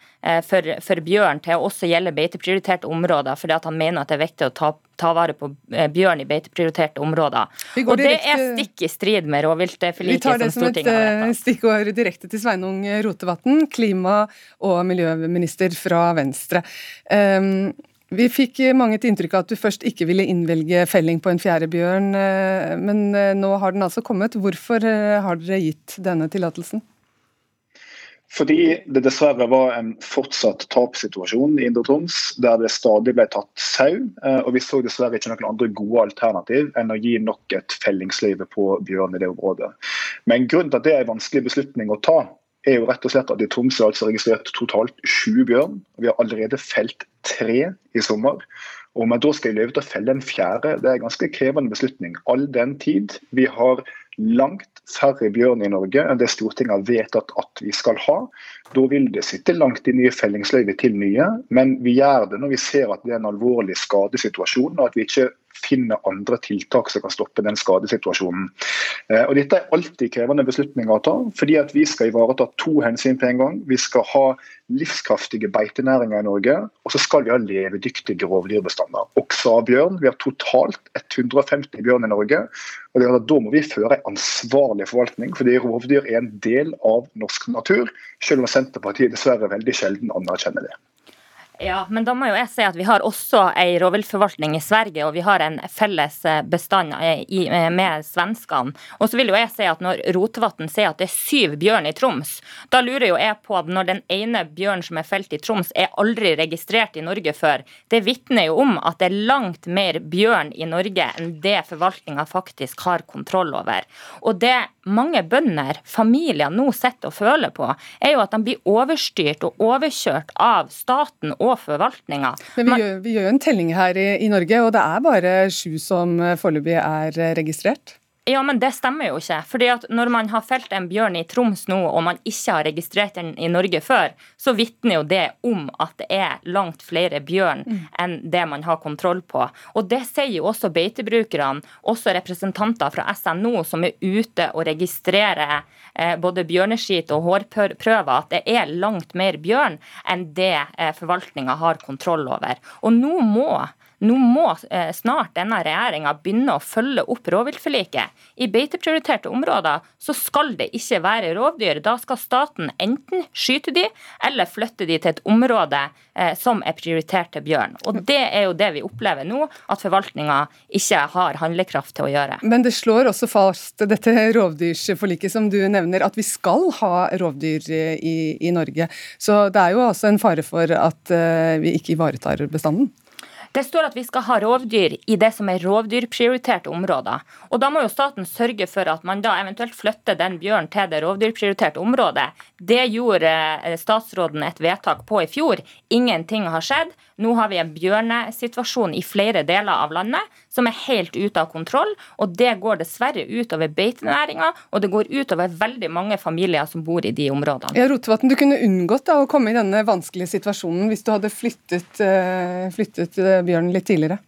for, for, bjørn til å også gjelde beiteprioriterte områder, fordi han mener at det er viktig å ta, ta vare på eh, bjørn i beiteprioriterte områder. Og Det er stikk i strid med rovviltforliket som Stortinget har vedtatt. Vi tar det som et eh, stikkord direkte til Sveinung Rotevatn, klima- og miljøminister fra Venstre. Um, vi fikk mange til inntrykk av at du først ikke ville innvelge felling på en fjerde bjørn, eh, men eh, nå har den altså kommet. Hvorfor eh, har dere gitt denne tillatelsen? Fordi det dessverre var en fortsatt tapssituasjon i Indre Troms, der det stadig ble tatt sau. Og vi så dessverre ikke noen andre gode alternativ enn å gi nok et fellingsløyve på bjørn i det området. Men grunnen til at det er en vanskelig beslutning å ta, er jo rett og slett at i Troms er altså registrert totalt sju bjørn. Vi har allerede felt tre i sommer. Og Om jeg da skal i løyve til å felle en fjerde, det er en ganske krevende beslutning. All den tid vi har langt færre bjørn i Norge enn det Stortinget har vedtatt at vi skal ha. Da vil det sitte langt i nye fellingsløyver til nye, men vi gjør det når vi ser at det er en alvorlig skadesituasjon, og at vi ikke finne andre tiltak som kan stoppe den skadesituasjonen. Eh, og Dette er alltid krevende beslutninger å ta, fordi at vi skal ivareta to hensyn på en gang. Vi skal ha livskraftige beitenæringer i Norge, og så skal vi ha levedyktige rovdyrbestander. Også av bjørn. Vi har totalt 150 bjørn i Norge. og det er at Da må vi føre en ansvarlig forvaltning, fordi rovdyr er en del av norsk natur, selv om Senterpartiet dessverre veldig sjelden anerkjenner det. Ja, men da må jo jeg si at vi har også ei rovviltforvaltning i Sverige, og vi har en felles eh, bestand eh, eh, med svenskene. Og så vil jo jeg si at når Rotevatn sier at det er syv bjørn i Troms, da lurer jo jeg på at når den ene bjørnen som er felt i Troms, er aldri registrert i Norge før, det vitner jo om at det er langt mer bjørn i Norge enn det forvaltninga faktisk har kontroll over. Og det mange bønder, familier, nå sitter og føler på, er jo at de blir overstyrt og overkjørt av staten og forvaltninga. Men vi, gjør, vi gjør en telling her i, i Norge, og det er bare sju som foreløpig er registrert? Ja, men det stemmer jo ikke. Fordi at Når man har felt en bjørn i Troms nå, og man ikke har registrert den i Norge før, så vitner jo det om at det er langt flere bjørn mm. enn det man har kontroll på. Og Det sier jo også beitebrukerne, også representanter fra SNO som er ute og registrerer eh, både bjørneskit og hårprøver, at det er langt mer bjørn enn det eh, forvaltninga har kontroll over. Og nå må nå må eh, snart denne regjeringa begynne å følge opp rovviltforliket. I beiteprioriterte områder så skal det ikke være rovdyr. Da skal staten enten skyte de, eller flytte de til et område eh, som er prioritert til bjørn. Og Det er jo det vi opplever nå, at forvaltninga ikke har handlekraft til å gjøre. Men det slår også fast, dette rovdyrsforliket som du nevner, at vi skal ha rovdyr i, i Norge. Så det er jo også en fare for at uh, vi ikke ivaretar bestanden? Det står at vi skal ha rovdyr i det som er rovdyrprioriterte områder. Og Da må jo staten sørge for at man da eventuelt flytter den bjørnen til det rovdyrprioriterte området. Det gjorde eh, statsråden et vedtak på i fjor. Ingenting har skjedd. Nå har vi en bjørnesituasjon i flere deler av landet som er helt ute av kontroll. og Det går dessverre utover beitenæringa, og det går utover veldig mange familier som bor i de områdene. Ja, Rotevatn, du kunne unngått da, å komme i denne vanskelige situasjonen hvis du hadde flyttet, eh, flyttet eh, bjørnen litt tidligere?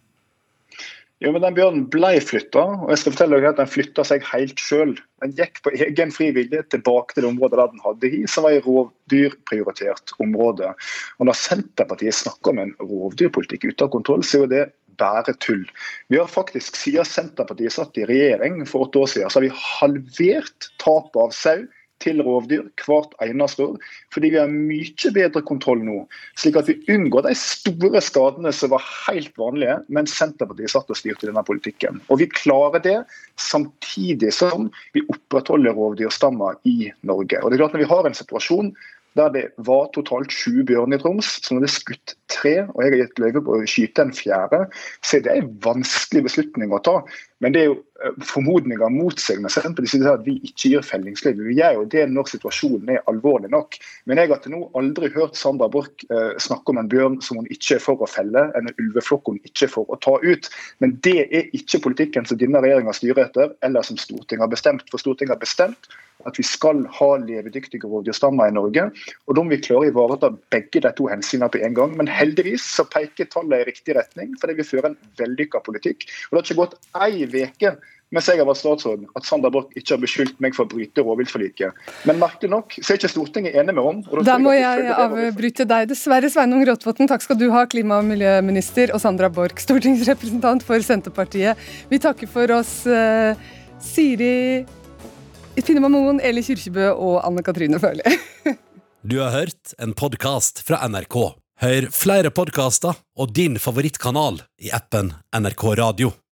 Jo, men Den bjørnen ble flytta, og jeg skal fortelle dere at den flytta seg helt sjøl. Den gikk på egen fri vilje tilbake til det området der den hadde i, som var i rovdyrprioritert område. Og Når Senterpartiet snakker om en rovdyrpolitikk ute av kontroll, så er jo det bare tull. Vi har faktisk, Siden Senterpartiet satt i regjering for åtte år siden, så har vi halvert tapet av sau til rovdyr hvert eneste år. Fordi vi har mye bedre kontroll nå. Slik at vi unngår de store skadene som var helt vanlige mens Senterpartiet satt og styrte denne politikken. Og vi klarer det samtidig som vi opprettholder rovdyrstammer i Norge. Og det er klart Når vi har en situasjon der det var totalt sju bjørn i Troms, som hadde skutt tre, og jeg har gitt løyve på å skyte en fjerde, så det er en vanskelig beslutning å ta. Men det er jo eh, formodninger mot seg når Senterpartiet sier at vi ikke gir fellingsløyve. Vi gjør jo det når situasjonen er alvorlig nok. Men jeg har til nå aldri hørt Sandra Borch eh, snakke om en bjørn som hun ikke er for å felle, en ulveflokk hun ikke er for å ta ut. Men det er ikke politikken som denne regjeringa styrer etter, eller som Stortinget har bestemt. For Stortinget har bestemt at vi skal ha levedyktige rovdyrstammer i Norge. og Da må vi klare å ivareta begge de to hensynene på en gang. Men heldigvis så peker tallet i riktig retning, fordi vi fører en vellykka politikk. Og Det har ikke gått ei uke mens jeg har vært statsråd, at Sander Borch ikke har beskyldt meg for å bryte rovviltforliket. Men merkelig nok så er ikke Stortinget enig med om. Da må jeg avbryte deg dessverre. Sveinung Rotevatn, takk skal du ha, klima- og miljøminister, og Sandra Borch, stortingsrepresentant for Senterpartiet. Vi takker for oss, uh, Siri Finne Moen, Eli Kyrkjebø og Anne Katrine Førli. du har hørt en podkast fra NRK. Hør flere podkaster og din favorittkanal i appen NRK Radio.